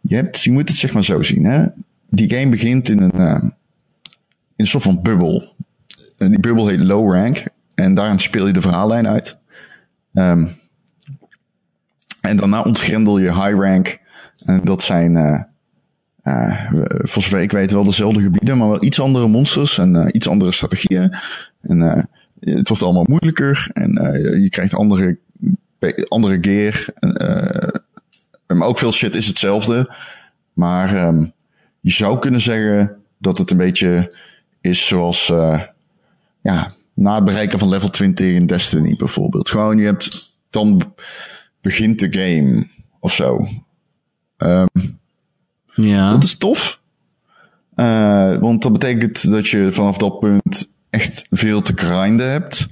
Je, hebt, je moet het zeg maar zo zien. Hè? Die game begint in een, eh, in een soort van bubbel. En die bubbel heet Low Rank. En daarin speel je de verhaallijn uit. Ehm, en daarna ontgrendel je High Rank. En dat zijn, eh, eh, voor zover ik weet, wel dezelfde gebieden, maar wel iets andere monsters en eh, iets andere strategieën. En het wordt allemaal moeilijker en je- krijgt andere, andere gear. Maar ook veel shit is hetzelfde. Maar ehm, je zou kunnen zeggen dat het een beetje is zoals ja, na het bereiken van level 20 in Destiny bijvoorbeeld. Gewoon, je hebt dan begint de game of zo. Ehm, Ja. dat is tof. Eh, want dat betekent dat je vanaf dat punt echt veel te grinden hebt.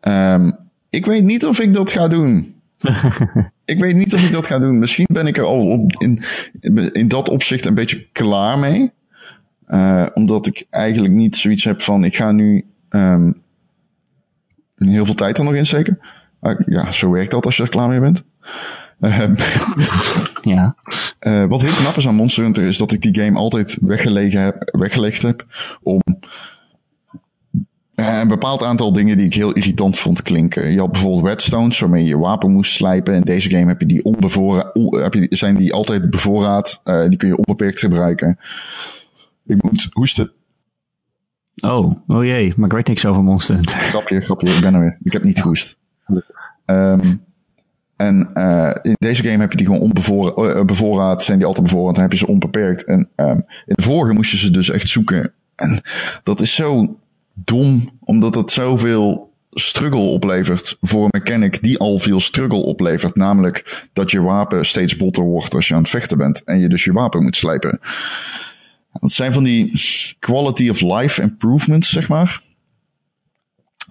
Ehm, ik weet niet of ik dat ga doen. ik weet niet of ik dat ga doen. Misschien ben ik er al op, in, in dat opzicht een beetje klaar mee. Eh, omdat ik eigenlijk niet zoiets heb van ik ga nu ehm, heel veel tijd er nog in steken. Ah, ja, zo werkt dat als je er klaar mee bent. Ehm, ja. eh, wat heel knap is aan Monster Hunter is dat ik die game altijd weggelegen heb, weggelegd heb om eh, een bepaald aantal dingen die ik heel irritant vond klinken. Je had bijvoorbeeld redstones waarmee je je wapen moest slijpen. In deze game heb je die onbevoorraad, heb je, zijn die altijd bevoorraad. Eh, die kun je onbeperkt gebruiken. Ik moet hoesten. Oh, oh jee, maar ik weet niks over Monster Hunter. Grapje, grapje, ik ben er weer. Ik heb niet gehoest. Ehm, en eh, in deze game heb je die gewoon onbevoorraad, bevoorraad, zijn die altijd bevoorraad, dan heb je ze onbeperkt. En ehm, in de vorige moest je ze dus echt zoeken. En dat is zo dom, omdat het zoveel struggle oplevert voor een mechanic die al veel struggle oplevert. Namelijk dat je wapen steeds botter wordt als je aan het vechten bent en je dus je wapen moet slijpen. Dat zijn van die quality of life improvements, zeg maar.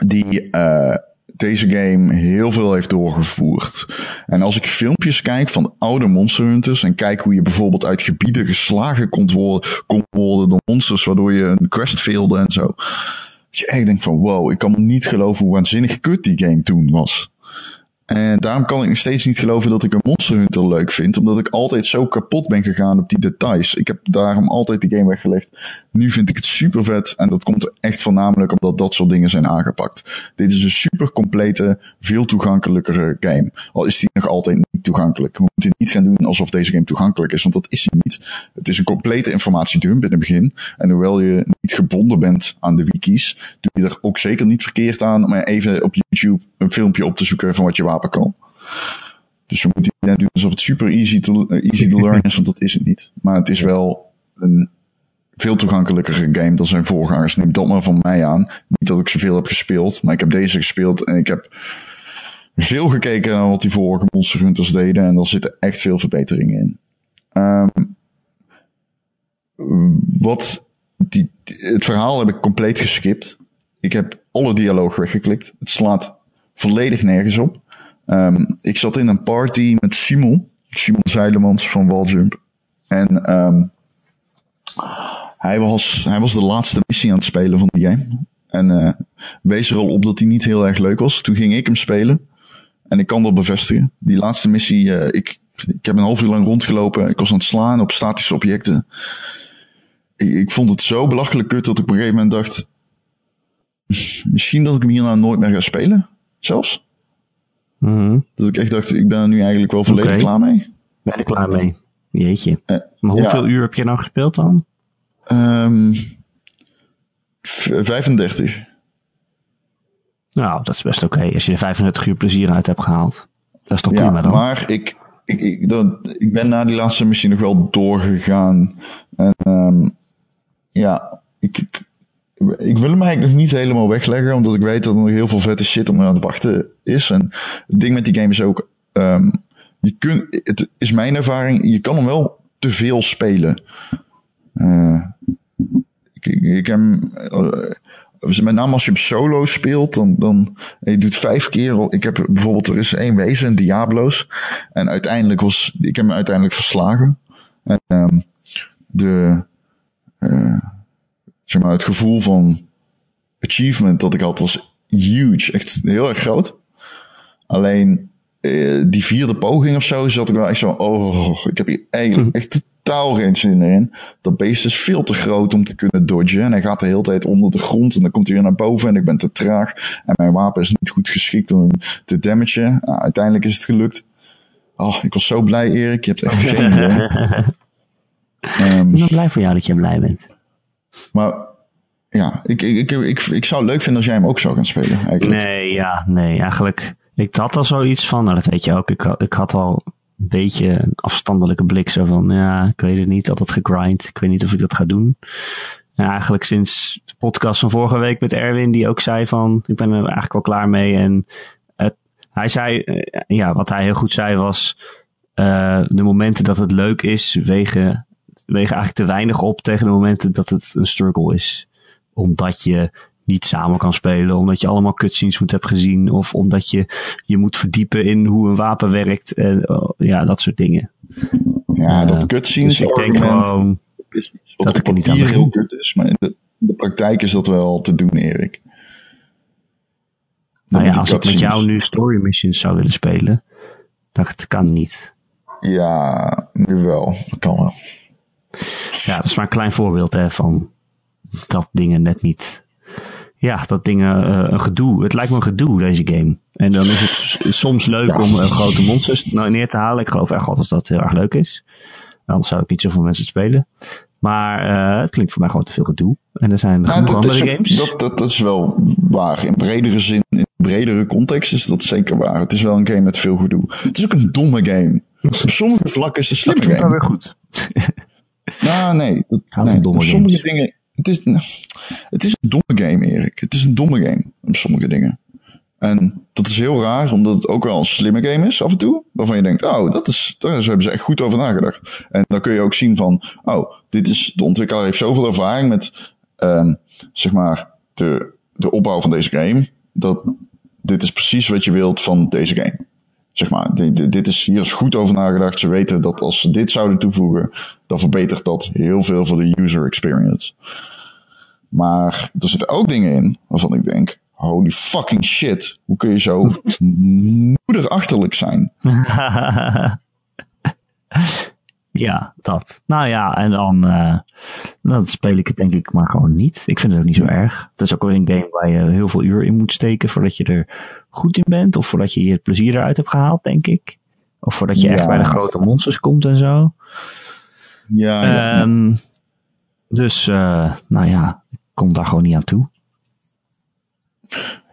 Die eh, deze game heel veel heeft doorgevoerd. En als ik filmpjes kijk van oude Monster Hunters en kijk hoe je bijvoorbeeld uit gebieden geslagen kon worden, kon worden door monsters, waardoor je een quest failde en zo. Dat je echt denkt van wow, ik kan niet geloven hoe waanzinnig kut die game toen was. En daarom kan ik nog steeds niet geloven dat ik een Monster Hunter leuk vind. Omdat ik altijd zo kapot ben gegaan op die details. Ik heb daarom altijd de game weggelegd. Nu vind ik het super vet. En dat komt echt voornamelijk omdat dat soort dingen zijn aangepakt. Dit is een super complete, veel toegankelijkere game. Al is die nog altijd niet toegankelijk. We moeten niet gaan doen alsof deze game toegankelijk is. Want dat is hij niet. Het is een complete informatiedump in het begin. En hoewel je niet gebonden bent aan de wikis. Doe je er ook zeker niet verkeerd aan om even op YouTube een filmpje op te zoeken van wat je wapen kan. Dus je moet net doen alsof het super easy to, easy to learn is, want dat is het niet. Maar het is wel een veel toegankelijkere game dan zijn voorgangers. Neem dat maar van mij aan. Niet dat ik zoveel heb gespeeld, maar ik heb deze gespeeld en ik heb veel gekeken naar wat die vorige Monster Hunters deden en er zitten echt veel verbeteringen in. Um, wat die, het verhaal heb ik compleet geskipt. Ik heb alle dialoog weggeklikt. Het slaat volledig nergens op. Um, ik zat in een party met Simon. Simon Zeilemans van Waljump. En um, hij, was, hij was de laatste missie aan het spelen van die game. En uh, wees er al op dat hij niet heel erg leuk was. Toen ging ik hem spelen. En ik kan dat bevestigen. Die laatste missie, uh, ik, ik heb een half uur lang rondgelopen. Ik was aan het slaan op statische objecten. Ik, ik vond het zo belachelijk kut dat ik op een gegeven moment dacht... Misschien dat ik hem hierna nooit meer ga spelen. Zelfs. Mm Dat ik echt dacht, ik ben er nu eigenlijk wel volledig klaar mee. Ben er klaar mee? Jeetje. Eh, Maar hoeveel ja. uur heb je nou gespeeld dan? Ehm, v- 35. Nou, dat is best oké. Als je er 35 uur plezier uit hebt gehaald. Dat is toch Ja, prima dan? maar ik, ik, ik, dat, ik ben na die laatste missie nog wel doorgegaan. En ehm, ja, ik, ik, ik wil hem eigenlijk nog niet helemaal wegleggen, omdat ik weet dat er nog heel veel vette shit op me aan het wachten is. En het ding met die game is ook, ehm, je kunt, het is mijn ervaring, je kan hem wel te veel spelen. Eh, ik, ik, ik heb eh, met name als je hem solo speelt, dan, dan je doet vijf keer. Ik heb bijvoorbeeld, er is één wezen, Diablo's. En uiteindelijk was, ik heb hem uiteindelijk verslagen. En ehm, de, eh, zeg maar, het gevoel van achievement dat ik had was huge. Echt heel erg groot. Alleen, eh, die vierde poging of zo, zat ik wel echt zo, oh, ik heb hier eigenlijk echt totaal geen zin in. Dat beest is veel te groot om te kunnen dodgen. En hij gaat de hele tijd onder de grond en dan komt hij weer naar boven en ik ben te traag. En mijn wapen is niet goed geschikt om hem te damagen. Nou, uiteindelijk is het gelukt. Oh, ik was zo blij, Erik. Je hebt echt geen idee. Ehm, Ik ben blij voor jou dat je blij bent. maar ja, ik, ik, ik, ik, ik zou het leuk vinden als jij hem ook zou gaan spelen, eigenlijk. Nee, ja, nee, eigenlijk. Ik had al zoiets van, nou dat weet je ook, ik, ik had al een beetje een afstandelijke blik zo van, ja, ik weet het niet, altijd gegrind, ik weet niet of ik dat ga doen. En eigenlijk sinds de podcast van vorige week met Erwin, die ook zei van, ik ben er eigenlijk wel klaar mee. En hij zei, eh, ja, wat hij heel goed zei was, eh, de momenten dat het leuk is, wegen, wegen eigenlijk te weinig op tegen de momenten dat het een struggle is. Omdat je niet samen kan spelen, omdat je allemaal cutscenes moet hebben gezien, of omdat je je moet verdiepen in hoe een wapen werkt, en eh, ja, dat soort dingen. Ja, dat Eh, cutscenes Dus ik denk argument gewoon, is dat wat op niet aan papier heel kut is, maar in de, in de praktijk is dat wel te doen, Erik. Dan nou ja, als ik met jou nu story missions zou willen spelen, dat kan niet. Ja, nu wel. Dat kan wel. Ja, dat is maar een klein voorbeeld hè, van dat dingen net niet. Ja, dat dingen eh, een gedoe. Het lijkt me een gedoe, deze game. En dan is het soms leuk Ja. om eh, grote monsters neer te halen. Ik geloof echt altijd dat dat heel erg leuk is. Anders zou ik niet zoveel mensen spelen. Maar eh, het klinkt voor mij gewoon te veel gedoe. En er zijn Nou, dat, andere is, games. dat, dat, dat is wel waar. In bredere zin, in bredere context is dat zeker waar. Het is wel een game met veel gedoe. Het is ook een domme game. Op sommige vlakken is het een dat slimme game. weer goed. Nou, nee. Dat, nee. Op sommige games. dingen. Het is, nou, het is een domme game, Erik. Het is een domme game. Op sommige dingen. En dat is heel raar, omdat het ook wel een slimme game is af en toe. Waarvan je denkt, oh, dat is, daar hebben ze echt goed over nagedacht. En dan kun je ook zien van, oh, dit is, de ontwikkelaar heeft zoveel ervaring met, ehm, zeg maar, de, de opbouw van deze game. Dat dit is precies wat je wilt van deze game. Zeg maar, di- di- dit is, hier is goed over nagedacht. Ze weten dat als ze dit zouden toevoegen, dan verbetert dat heel veel voor de user experience. Maar er zitten ook dingen in waarvan ik denk, holy fucking shit. Hoe kun je zo moederachterlijk zijn? ja, dat. Nou ja, en dan, uh, dan speel ik het denk ik maar gewoon niet. Ik vind het ook niet zo erg. Het is ook weer een game waar je heel veel uur in moet steken voordat je er goed in bent. Of voordat je je plezier eruit hebt gehaald, denk ik. Of voordat je echt bij de grote monsters komt en zo. Ja, ja. Um, dus, uh, nou ja, ik kom daar gewoon niet aan toe.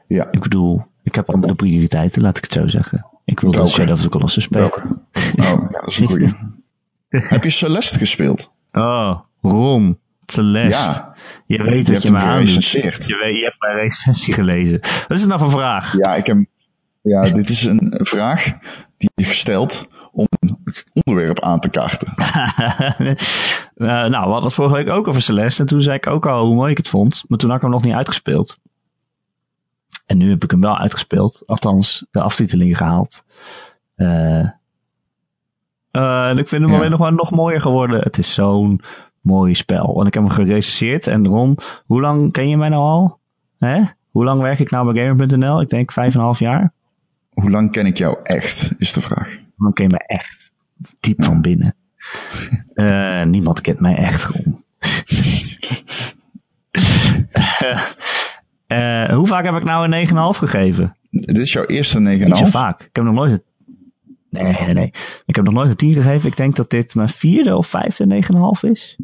Ja. Ik bedoel, ik heb andere prioriteiten, laat ik het zo zeggen. Ik wil wel Shadow of the Colossus spelen. Oh, ja, dat is een goeie. heb je Celeste gespeeld? Oh, Ron. Celeste. Ja. Je weet dat je, me gerecenseerd. Je, weet, je hebt mijn recensie gelezen. Wat is het nou voor vraag? Ja, ik heb, ja, dit is een vraag die je gesteld om een onderwerp aan te kaarten. uh, nou, we hadden het vorige week ook over Celeste. En toen zei ik ook al hoe mooi ik het vond. Maar toen had ik hem nog niet uitgespeeld. En nu heb ik hem wel uitgespeeld. Althans, de aftiteling gehaald. Uh, uh, en ik vind hem ja. alleen nog maar nog mooier geworden. Het is zo'n mooi spel. En ik heb hem gerecenseerd. En Ron, hoe lang ken je mij nou al? Hè? Hoe lang werk ik nou bij Gamer.nl? Ik denk vijf en een half jaar. Hoe lang ken ik jou echt, is de vraag. Hoe lang ken je mij echt? Diep ja. van binnen. uh, niemand kent mij echt, Ron. Uh, hoe vaak heb ik nou een 9,5 gegeven? Dit is jouw eerste 9,5? Niet zo vaak. Ik heb nog nooit een... Nee, nee, nee. Ik heb nog nooit een 10 gegeven. Ik denk dat dit mijn vierde of vijfde 9,5 is.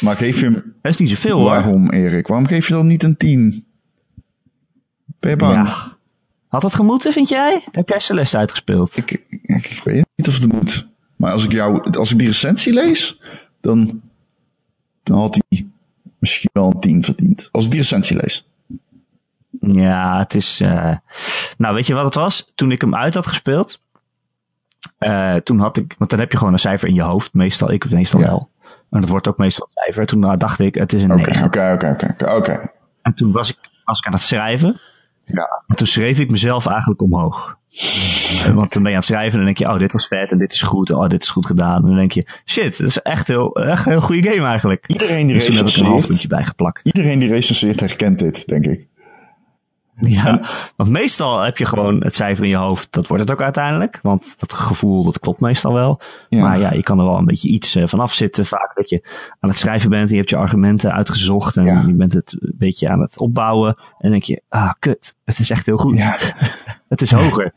Maar geef je hem... Dat is niet zoveel hoor. Waarom, Erik? Waarom geef je dan niet een 10? Ben je bang? Ja. Had dat gemoeten, vind jij? Heb jij Celeste uitgespeeld? Ik, ik, ik weet niet of het moet. Maar als ik, jou, als ik die recensie lees, dan, dan had hij misschien wel een 10 verdiend. Als ik die recensie lees. Ja, het is. Uh... Nou, weet je wat het was? Toen ik hem uit had gespeeld. Uh, toen had ik. Want dan heb je gewoon een cijfer in je hoofd. Meestal, ik meestal ja. wel. En dat wordt ook meestal een cijfer. Toen dacht ik, het is een 9. Oké, oké, oké, oké. En toen was ik, was ik aan het schrijven. Ja. En toen schreef ik mezelf eigenlijk omhoog. Want dan ben je aan het schrijven en dan denk je, oh, dit was vet en dit is goed. Oh, dit is goed gedaan. En dan denk je, shit, dat is echt, heel, echt een heel goede game eigenlijk. Iedereen die dus toen heb ik een half puntje bij geplakt. Iedereen die recenseert herkent dit, denk ik. Ja, want meestal heb je gewoon het cijfer in je hoofd. Dat wordt het ook uiteindelijk. Want dat gevoel, dat klopt meestal wel. Ja. Maar ja, je kan er wel een beetje iets uh, vanaf zitten. Vaak dat je aan het schrijven bent. En je hebt je argumenten uitgezocht. En ja. je bent het een beetje aan het opbouwen. En dan denk je, ah, kut. Het is echt heel goed. Ja. het is hoger.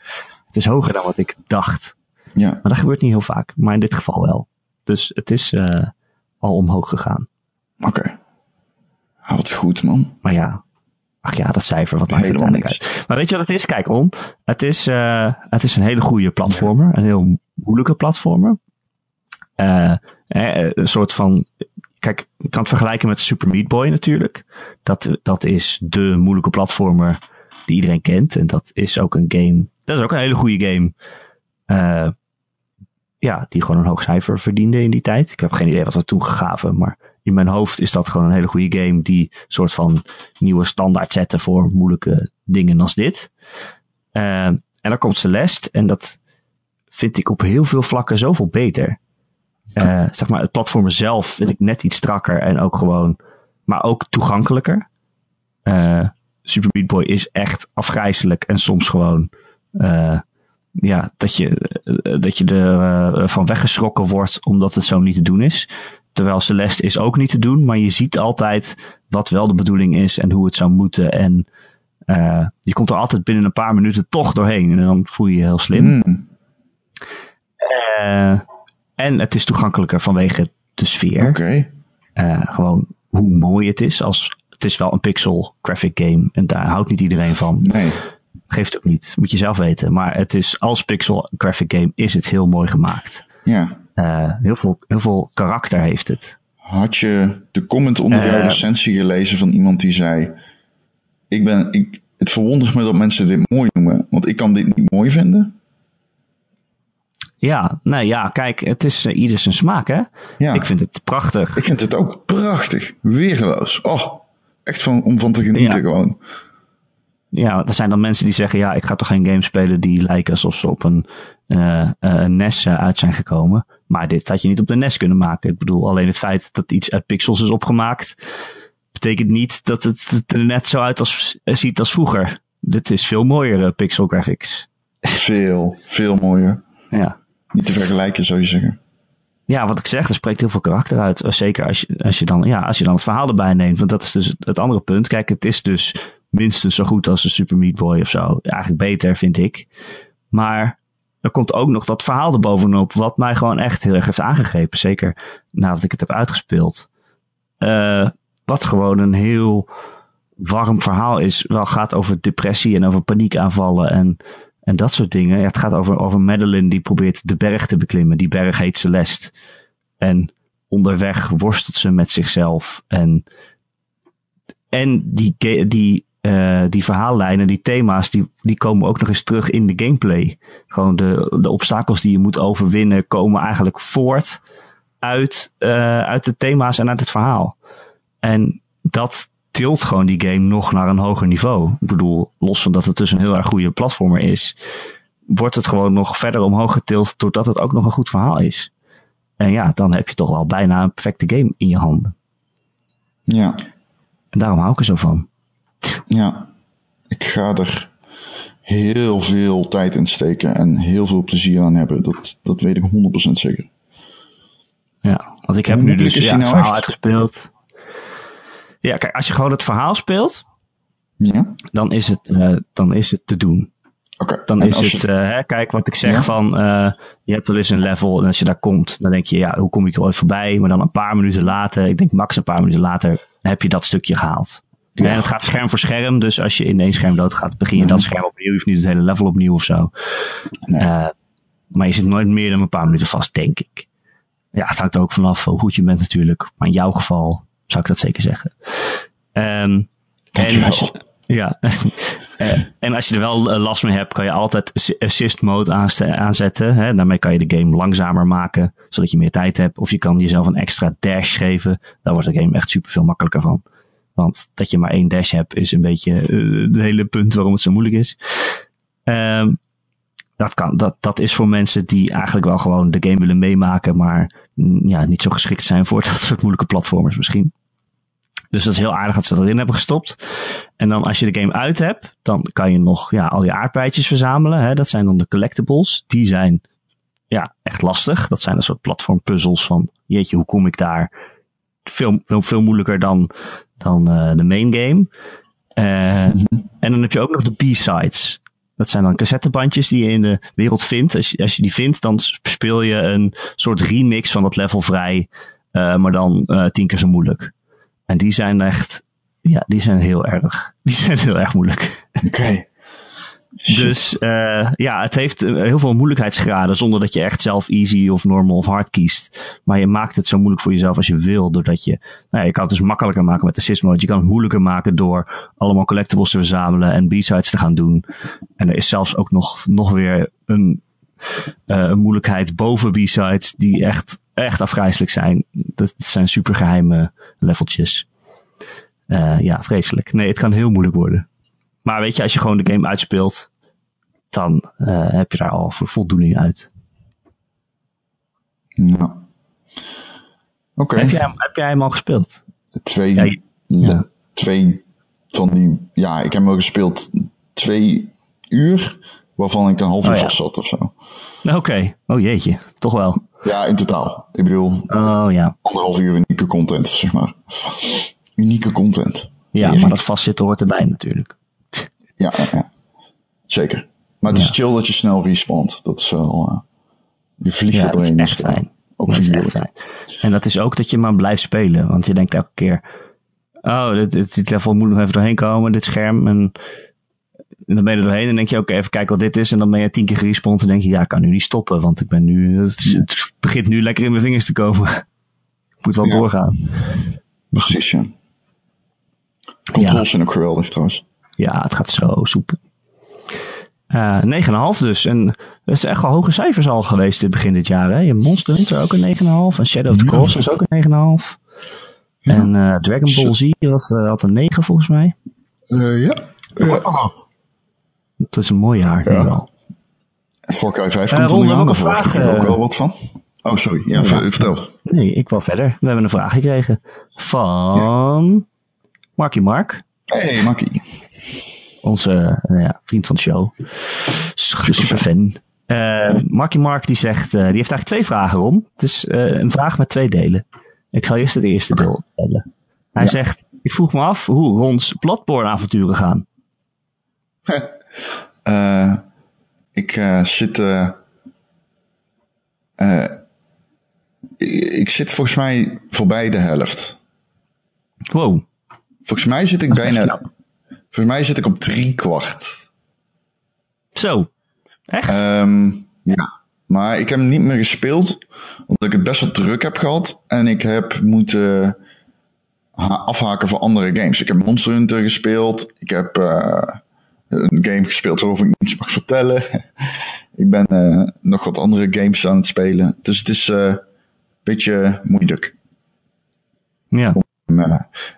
Het is hoger dan wat ik dacht. Ja. Maar dat gebeurt niet heel vaak. Maar in dit geval wel. Dus het is uh, al omhoog gegaan. Oké. Okay. Ah, wat goed, man. Maar ja, Ach ja, dat cijfer, wat maakt er dan uit. Maar weet je wat het is? Kijk, On, het is, uh, het is een hele goede platformer. Een heel moeilijke platformer. Uh, een soort van, kijk, ik kan het vergelijken met Super Meat Boy natuurlijk. Dat, dat is de moeilijke platformer die iedereen kent. En dat is ook een game, dat is ook een hele goede game. Uh, ja, die gewoon een hoog cijfer verdiende in die tijd. Ik heb geen idee wat we toen gaven, maar in mijn hoofd is dat gewoon een hele goede game die soort van nieuwe standaard zetten voor moeilijke dingen als dit. Uh, en dan komt Celeste en dat vind ik op heel veel vlakken zoveel beter. Uh, zeg maar, het platform zelf vind ik net iets strakker en ook gewoon, maar ook toegankelijker. Uh, Super Meat Boy is echt afgrijzelijk en soms gewoon, ja, dat je, dat je er van weggeschrokken wordt omdat het zo niet te doen is. Terwijl Celeste is ook niet te doen, maar je ziet altijd wat wel de bedoeling is en hoe het zou moeten. En uh, je komt er altijd binnen een paar minuten toch doorheen en dan voel je je heel slim. Mm. Uh, en het is toegankelijker vanwege de sfeer. Okay. Uh, gewoon hoe mooi het is. Als, het is wel een pixel graphic game en daar houdt niet iedereen van. Nee. Geeft ook niet, moet je zelf weten. Maar het is als pixel graphic game is het heel mooi gemaakt. Ja. Uh, heel, veel, heel veel karakter heeft het. Had je de comment onder jouw recensie gelezen van iemand die zei: ik ben, ik, Het verwondert me dat mensen dit mooi noemen, want ik kan dit niet mooi vinden? Ja, nou ja, kijk, het is uh, ieder zijn smaak, hè? Ja. Ik vind het prachtig. Ik vind het ook prachtig. Weergeloos. Oh, echt van, om van te genieten ja. gewoon. Ja, er zijn dan mensen die zeggen: ja, ik ga toch geen game spelen die lijken alsof ze op een uh, uh, NES uit zijn gekomen. Maar dit had je niet op de NES kunnen maken. Ik bedoel, alleen het feit dat iets uit pixels is opgemaakt, betekent niet dat het er net zo uit als, ziet als vroeger. Dit is veel mooier pixel graphics. Veel, veel mooier. Ja. Niet te vergelijken, zou je zeggen. Ja, wat ik zeg, er spreekt heel veel karakter uit. Zeker als je, als je, dan, ja, als je dan het verhaal erbij neemt. Want dat is dus het andere punt. Kijk, het is dus minstens zo goed als de Super Meat Boy of zo. Eigenlijk beter, vind ik. Maar er komt ook nog dat verhaal erbovenop. Wat mij gewoon echt heel erg heeft aangegrepen. Zeker nadat ik het heb uitgespeeld. Uh, wat gewoon een heel warm verhaal is. Wel gaat over depressie en over paniekaanvallen. En en dat soort dingen. Het gaat over, over Madeline die probeert de berg te beklimmen. Die berg heet Celeste. En onderweg worstelt ze met zichzelf. En, en die, die, uh, die verhaallijnen, die thema's, die, die komen ook nog eens terug in de gameplay. Gewoon de, de obstakels die je moet overwinnen komen eigenlijk voort uit, uh, uit de thema's en uit het verhaal. En dat, tilt gewoon die game nog naar een hoger niveau. Ik bedoel, los van dat het dus een heel erg goede platformer is, wordt het gewoon nog verder omhoog getild doordat het ook nog een goed verhaal is. En ja, dan heb je toch wel bijna een perfecte game in je handen. Ja. En daarom hou ik er zo van. Ja, ik ga er heel veel tijd in steken en heel veel plezier aan hebben. Dat, dat weet ik 100% zeker. Ja, want ik heb nu dus ja, het nou verhaal uitgespeeld. Ja, kijk, als je gewoon het verhaal speelt, ja. dan, is het, uh, dan is het te doen. Okay. Dan is het, je... uh, hè, kijk wat ik zeg ja? van, uh, je hebt wel eens een level en als je daar komt, dan denk je, ja, hoe kom ik er ooit voorbij? Maar dan een paar minuten later, ik denk max een paar minuten later, heb je dat stukje gehaald. Ja. En het gaat scherm voor scherm, dus als je in één scherm doodgaat, begin je dat scherm opnieuw. Je hoeft niet het hele level opnieuw of zo. Nee. maar je zit nooit meer dan een paar minuten vast, denk ik. Ja, het hangt er ook vanaf hoe goed je bent natuurlijk. Maar in jouw geval zou ik dat zeker zeggen. Um, en als je, ja, en als je er wel last mee hebt, kan je altijd assist mode aanzetten. Hè? Daarmee kan je de game langzamer maken, zodat je meer tijd hebt. Of je kan jezelf een extra dash geven. Daar wordt de game echt super veel makkelijker van. Want dat je maar één dash hebt, is een beetje uh, het hele punt waarom het zo moeilijk is. Um, dat, kan, dat, dat is voor mensen die eigenlijk wel gewoon de game willen meemaken, maar ja, niet zo geschikt zijn voor dat soort moeilijke platformers misschien. Dus dat is heel aardig dat ze dat erin hebben gestopt. En dan als je de game uit hebt, dan kan je nog ja, al je aardbeidjes verzamelen. Hè? Dat zijn dan de collectibles. Die zijn ja, echt lastig. Dat zijn een soort platformpuzzels van, jeetje, hoe kom ik daar? Veel, veel, moeilijker dan, dan uh, de main game. Uh, en dan heb je ook nog de B-sides. Dat zijn dan cassettebandjes die je in de wereld vindt. Als je, als je die vindt, dan speel je een soort remix van dat level vrij. Uh, maar dan tien keer zo moeilijk. En die zijn echt, ja, die zijn heel erg, die zijn heel erg moeilijk. Oké. Dus uh, ja, het heeft heel veel moeilijkheidsgraden zonder dat je echt zelf easy of normal of hard kiest. Maar je maakt het zo moeilijk voor jezelf als je wil, doordat je, nou ja, je kan het dus makkelijker maken met mode. Je kan het moeilijker maken door allemaal collectibles te verzamelen en b-sides te gaan doen. En er is zelfs ook nog, nog weer een, uh, een moeilijkheid boven b-sides die echt, echt afgrijzelijk zijn. Dat zijn supergeheime leveltjes. Uh, ja, vreselijk. Nee, het kan heel moeilijk worden. Maar weet je, als je gewoon de game uitspeelt, dan uh, heb je daar al voldoening uit. Ja. Oké. Okay. Heb, jij, heb jij hem al gespeeld? Twee, ja, je, ja. twee van die, ja, ik heb hem al gespeeld twee uur, waarvan ik een half uur oh, vast zat of zo. Oké, okay. oh jeetje, toch wel. Ja, in totaal. Ik bedoel, oh, ja. anderhalf uur unieke content, zeg maar. Unieke content. Ja, maar dat vastzitten hoort erbij natuurlijk. Ja, ja, zeker. Maar het is chill dat je snel respawnt. Dat is wel... Uh, je vliegt ja, er doorheen. Dat is echt fijn. Ook figuurlijk. En dat is ook dat je maar blijft spelen. Want je denkt elke keer... Oh, dit, dit, dit level moet nog even doorheen komen. Dit scherm. En, en dan ben je er doorheen. En denk je, oké, okay, even kijken wat dit is. En dan ben je tien keer gerespawnd. En denk je, ja, ik kan nu niet stoppen. Want ik ben nu... Het, is, het begint nu lekker in mijn vingers te komen. ik moet wel ja. doorgaan. Precies, ja. Controls ja. zijn ook geweldig trouwens. Ja, het gaat zo soepel. Uh, 9,5 dus. En dat is echt wel hoge cijfers al geweest in het begin dit jaar. Hè? Je hebt Monster Hunter ook een 9,5. En Shadow of the Colossus is ook een 9,5. Ja. En uh, Dragon Ball Z was, uh, had een 9 volgens mij. Uh, ja. Uh, dat is een mooi jaar. Ja. Wel. Far Cry 5 komt er nu aan. Daar verwacht ik er ook wel wat van. Oh, sorry. Ja, ja, vertel. Nee, ik wil verder. We hebben een vraag gekregen van Marky Mark. Hey, Makkie. Onze nou ja, vriend van de show. Super fan. Uh, Marky Mark die zegt, uh, die heeft eigenlijk twee vragen om. Het is uh, een vraag met twee delen. Ik zal eerst het eerste deel stellen. Hij ja. zegt, ik vroeg me af hoe Rons Bloodborne avonturen gaan. ik zit... ik zit volgens mij voorbij de helft. Wow. Volgens mij zit ik bijna... Volgens mij zit ik op drie kwart. Zo. Echt? Um, ja. Maar ik heb hem niet meer gespeeld, omdat ik het best wel druk heb gehad. En ik heb moeten afhaken voor andere games. Ik heb Monster Hunter gespeeld. Ik heb uh, een game gespeeld waarover ik niets mag vertellen. ik ben uh, nog wat andere games aan het spelen. Dus het is uh, een beetje moeilijk. Ja. Om,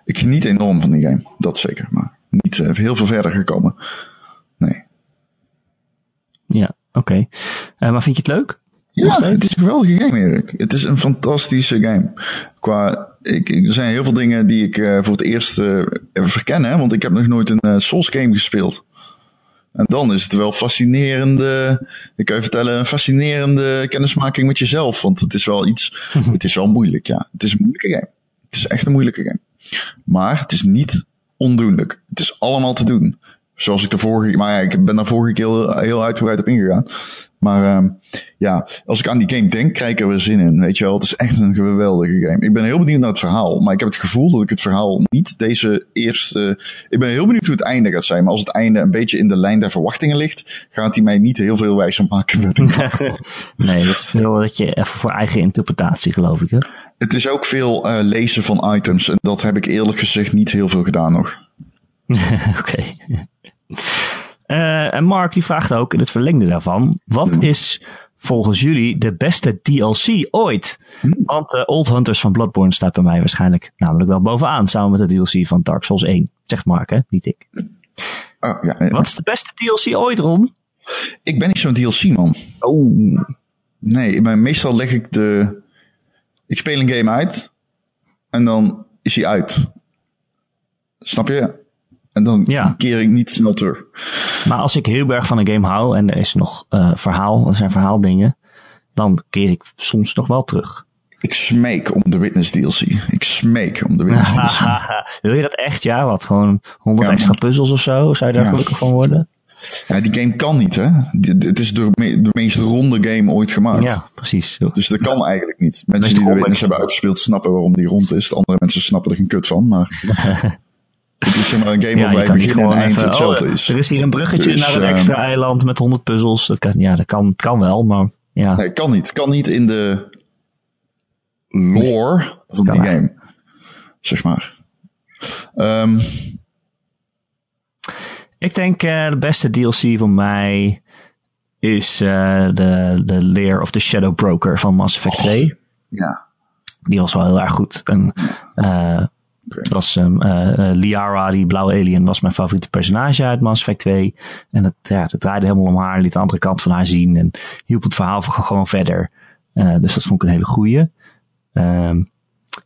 ik geniet enorm van die game, dat zeker. Maar niet heel veel verder gekomen. Nee. Ja, oké. Okay. Uh, maar vind je het leuk? Ja, het is een geweldige game, Erik. Het is een fantastische game. Qua, ik, er zijn heel veel dingen die ik uh, voor het eerst uh, verken, hè, want ik heb nog nooit een Souls game gespeeld. En dan is het wel fascinerende, ik kan je vertellen, een fascinerende kennismaking met jezelf. Want het is wel iets, het is wel moeilijk, ja. Het is een moeilijke game. Het is echt een moeilijke game. Maar het is niet ondoenlijk. Het is allemaal te doen. Zoals ik de vorige, maar ja, ik ben daar vorige keer heel, heel uitgebreid op ingegaan. Maar um, ja, als ik aan die game denk, krijg ik er weer zin in. Weet je wel, het is echt een geweldige game. Ik ben heel benieuwd naar het verhaal. Maar ik heb het gevoel dat ik het verhaal niet deze eerste. Ik ben heel benieuwd hoe het einde gaat zijn. Maar als het einde een beetje in de lijn der verwachtingen ligt, gaat hij mij niet heel veel wijzer maken. nee, dat is veel dat je even voor eigen interpretatie, geloof ik. Hè? Het is ook veel uh, lezen van items. En dat heb ik eerlijk gezegd niet heel veel gedaan nog. Oké. Uh, en Mark die vraagt ook in het verlengde daarvan: wat is volgens jullie de beste DLC ooit? Hmm. Want uh, Old Hunters van Bloodborne staat bij mij waarschijnlijk namelijk wel bovenaan, samen met de DLC van Dark Souls 1. Zegt Mark, hè? Niet ik. Oh, ja, ja. Wat is de beste DLC ooit, Ron? Ik ben niet zo'n DLC-man. Oh. Nee, maar meestal leg ik de. Ik speel een game uit en dan is hij uit. Snap je? En dan ja. keer ik niet snel terug. Maar als ik heel erg van een game hou en er is nog uh, verhaal, er zijn verhaaldingen, dan keer ik soms nog wel terug. Ik smeek om de Witness DLC. Ik smeek om de Witness DLC. Wil je dat echt? Ja, wat? Gewoon 100 ja, extra puzzels of zo? Zou je daar ja. gelukkig van worden? Ja, die game kan niet, hè? Het is de, de meest ronde game ooit gemaakt. Ja, precies. Dus dat kan eigenlijk niet. Mensen die de Witness hebben uitgespeeld snappen waarom die rond is. De andere mensen snappen er geen kut van, maar... Het is zeg maar een game ja, waarbij begin en eind even, hetzelfde oh, is. Er is hier een bruggetje dus, naar een extra uh, eiland met 100 puzzels. Dat kan, ja, dat kan, kan wel, maar ja. Nee, kan niet. Kan niet in de lore nee, van die game. Zeg maar. Um, ik denk uh, de beste DLC voor mij is uh, de, de Lair of the Shadow Broker van Mass Effect 2. ja. Die was wel heel erg goed. En uh, het was um, uh, Liara, die blauwe alien, was mijn favoriete personage uit Mass Effect 2. En het, ja, het draaide helemaal om haar, liet de andere kant van haar zien en hielp het verhaal gewoon verder. Uh, dus dat vond ik een hele goeie. Um,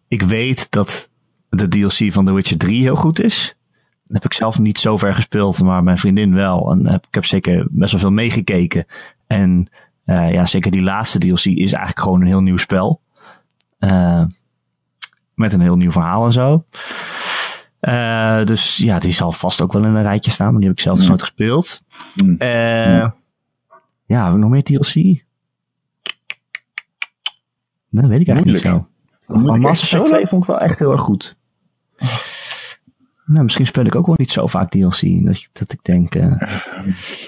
ik weet dat de DLC van The Witcher 3 heel goed is. Dat heb ik zelf niet zo ver gespeeld, maar mijn vriendin wel. En heb, ik heb zeker best wel veel meegekeken. En ja, zeker die laatste DLC is eigenlijk gewoon een heel nieuw spel. Uh, met een heel nieuw verhaal en zo. Uh, dus ja, die zal vast ook wel in een rijtje staan, maar die heb ik zelf dus nooit gespeeld. Uh, ja. ja, hebben we nog meer DLC? Dat weet ik eigenlijk niet zo. Maar Mass Effect 2 vond ik wel echt heel erg goed. Nou, misschien speel ik ook wel niet zo vaak DLC. Dat, dat ik denk. Uh...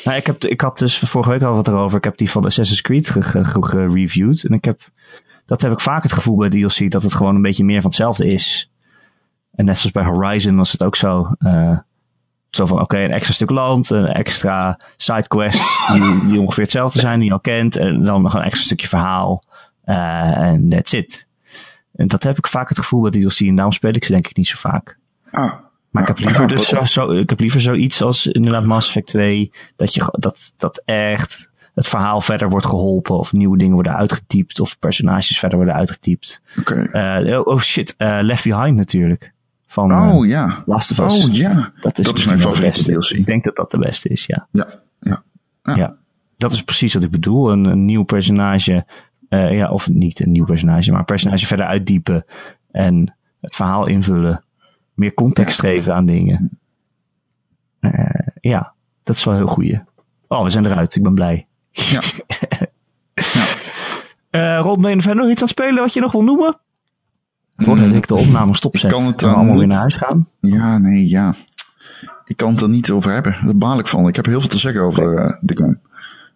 nou, ik, heb, ik had dus vorige week al wat erover. Ik heb die van Assassin's Creed gereviewd. Ge, ge, en ik heb dat heb ik vaak het gevoel bij DLC, dat het gewoon een beetje meer van hetzelfde is. En net zoals bij Horizon was het ook zo. Uh, zo van, oké, okay, een extra stuk land, een extra sidequest die, die ongeveer hetzelfde zijn, die je al kent. En dan nog een extra stukje verhaal. Uh, en that's it. En dat heb ik vaak het gevoel bij DLC. En daarom speel ik ze denk ik niet zo vaak. Ah, maar ik heb liever dus zo, zo, ik heb liever zoiets als inderdaad Mass Effect 2. Dat je, dat, dat echt het verhaal verder wordt geholpen. Of nieuwe dingen worden uitgetypt. Of personages verder worden uitgetypt. Okay. Uh, oh, shit, uh, Left Behind natuurlijk. Van eh, Oh ja. Last of Us. Oh ja. Dat is, dat is mijn de favoriete. DLC. Ik denk dat dat de beste is, ja. Ja, ja. Ja. Ja. Dat is precies wat ik bedoel. Een, een nieuw personage. eh, ja, of niet een nieuw personage, maar een personage verder uitdiepen. En het verhaal invullen. Meer context geven aan dingen. Eh, ja, dat is wel heel goeie. Oh, we zijn eruit. Ik ben blij. Ja. Eh Rob, ben je verder nog iets aan het spelen wat je nog wil noemen? Voordat ik de opname stopzet. Ik kan het en we dan allemaal weer naar huis gaan. Ja, nee, ja. Ik kan het er niet over hebben. Daar baal ik van. Ik heb heel veel te zeggen over eh, de game.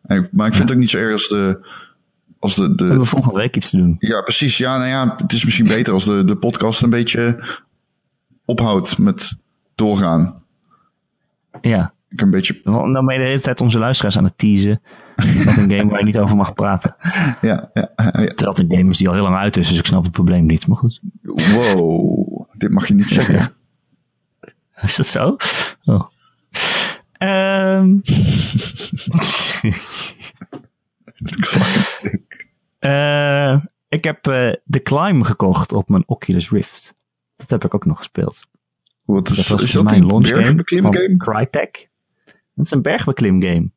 En ik- maar ik vind het ook niet zo erg als de... Als de, We de hebben volgende week iets te doen. ja, precies. Ja, nou ja, het is misschien beter als de, de podcast een beetje ophoudt met doorgaan. Ja. Ik een beetje... Dan ben je de hele tijd onze luisteraars aan het teasen. Met een game waar je niet over mag praten. Ja, ja, ja. Terwijl het een game is die al heel lang uit is, dus ik snap het probleem niet. Maar goed. Wow. Dit mag je niet zeggen. Is dat zo? Oh. Ehm, eh, ik heb eh The Climb gekocht op mijn Oculus Rift. Dat heb ik ook nog gespeeld. Wat is, Dat is dat mij die een launch game? Crytek. Dat is een bergbeklim game.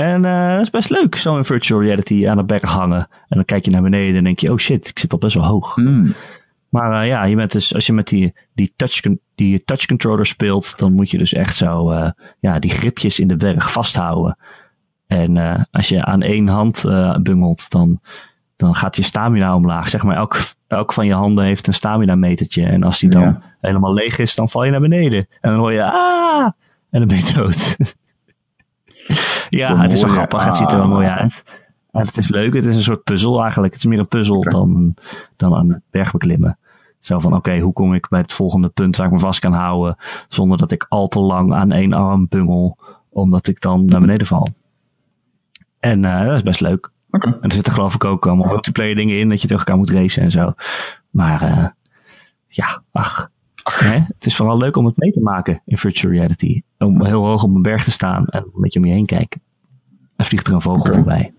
En eh, dat is best leuk, zo in virtual reality aan de berg hangen. En dan kijk je naar beneden en denk je, oh shit, ik zit al best wel hoog. Hmm. Maar eh, ja, je bent dus, als je met die, die, touch, die touch controller speelt, dan moet je dus echt zo eh, ja, die gripjes in de berg vasthouden. En als je aan één hand bungelt, dan, dan gaat je stamina omlaag. Zeg maar, elk, elk van je handen heeft een stamina metertje. En als die dan Ja. helemaal leeg is, dan val je naar beneden. En dan hoor je, ah! En dan ben je dood. ja, het is wel grappig. Het ziet er wel mooi uit. En het is leuk. Het is een soort puzzel eigenlijk. Het is meer een puzzel dan, dan aan het bergbeklimmen. Zo van, oké, hoe kom ik bij het volgende punt waar ik me vast kan houden, zonder dat ik al te lang aan één arm bungel, omdat ik dan naar beneden val. En eh, dat is best leuk. En er zitten geloof ik ook allemaal multiplayer dingen in, dat je tegen elkaar moet racen en zo. Maar eh, ja, ach. Het is vooral leuk om het mee te maken in virtual reality. Om heel hoog op een berg te staan en een beetje om je heen kijken. En vliegt er een vogel Oké. voorbij.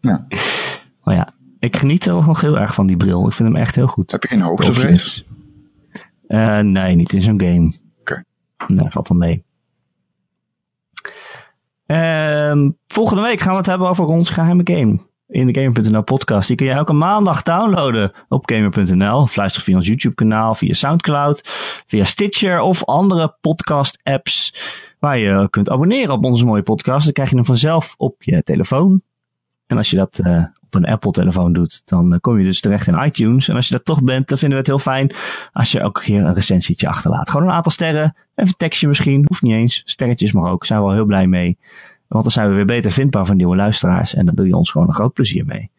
Ja. Maar ja, ik geniet er nog heel erg van die bril. Ik vind hem echt heel goed. Heb je geen hoogtevrees? Eh, nee, niet in zo'n game. Oké. Nee, valt wel mee. Ehm, volgende week gaan we het hebben over ons geheime game. In de Gamer.nl podcast. Die kun je elke maandag downloaden op Gamer.nl. Of luister via ons YouTube kanaal, via Soundcloud, via Stitcher of andere podcast apps. Waar je kunt abonneren op onze mooie podcast. Dan krijg je hem vanzelf op je telefoon. En als je dat eh, op een Apple telefoon doet, dan eh, kom je dus terecht in iTunes. En als je dat toch bent, dan vinden we het heel fijn als je ook hier een recensietje achterlaat. Gewoon een aantal sterren, even tekstje misschien, hoeft niet eens. Sterretjes mag ook, zijn we wel heel blij mee. Want dan zijn we weer beter vindbaar van nieuwe luisteraars. En dan doe je ons gewoon een groot plezier mee.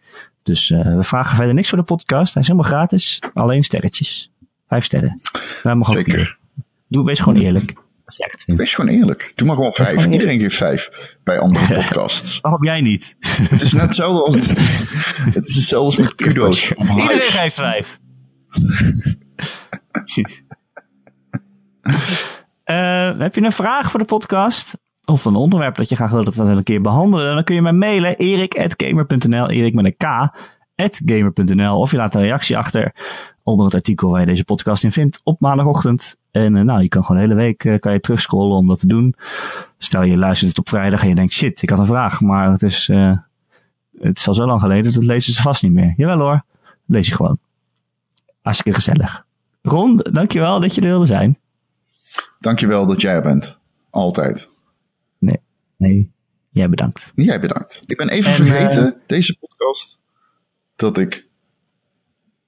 Dus eh, we vragen verder niks voor de podcast. Hij is helemaal gratis. Alleen sterretjes. Vijf sterren. Mag ook Zeker. Doe, wees gewoon eerlijk. Wees gewoon eerlijk. Doe maar gewoon vijf. gewoon. Iedereen geeft vijf bij andere podcasts. Waarom jij niet? het is net hetzelfde als... Het is hetzelfde als met kudo's Iedereen geeft vijf. Eh, heb je een vraag voor de podcast? Of een onderwerp dat je graag wil dat we dat een keer behandelen? Dan kun je mij mailen. erik.gamer.nl Erik met een K. gamer.nl Of je laat een reactie achter onder het artikel waar je deze podcast in vindt op maandagochtend. En eh, nou, je kan gewoon de hele week eh, kan je terugscrollen om dat te doen. Stel je luistert het op vrijdag en je denkt shit, ik had een vraag. Maar het is, eh, het is al zo lang geleden, dat lezen ze vast niet meer. Jawel hoor, lees je gewoon. Hartstikke gezellig. Ron, dankjewel dat je er wilde zijn. Dankjewel dat jij er bent. Altijd. Nee, jij bedankt. Jij bedankt. Ik ben even En, vergeten, deze podcast, dat ik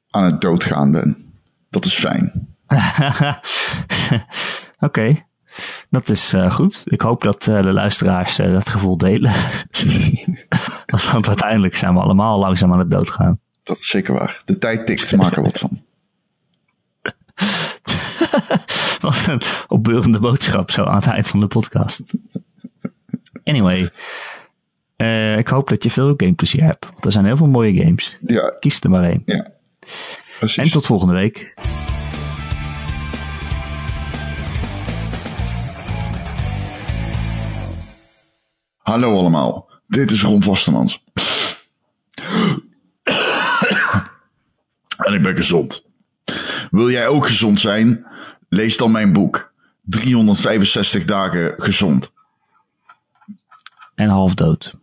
aan het doodgaan ben. Dat is fijn. Oké, dat is eh, goed. Ik hoop dat eh, de luisteraars eh, dat gevoel delen. Want uiteindelijk zijn we allemaal langzaam aan het doodgaan. Dat is zeker waar. De tijd tikt, maak er wat van. Wat een opbeurende boodschap zo aan het eind van de podcast. Anyway, eh, ik hoop dat je veel gameplezier hebt. Want er zijn heel veel mooie games. Ja, Kies er maar één. ja. Precies. En tot volgende week. Hallo allemaal, dit is Ron Vastemans. en ik ben gezond. Wil jij ook gezond zijn? Lees dan mijn boek. 365 dagen gezond. En half dood.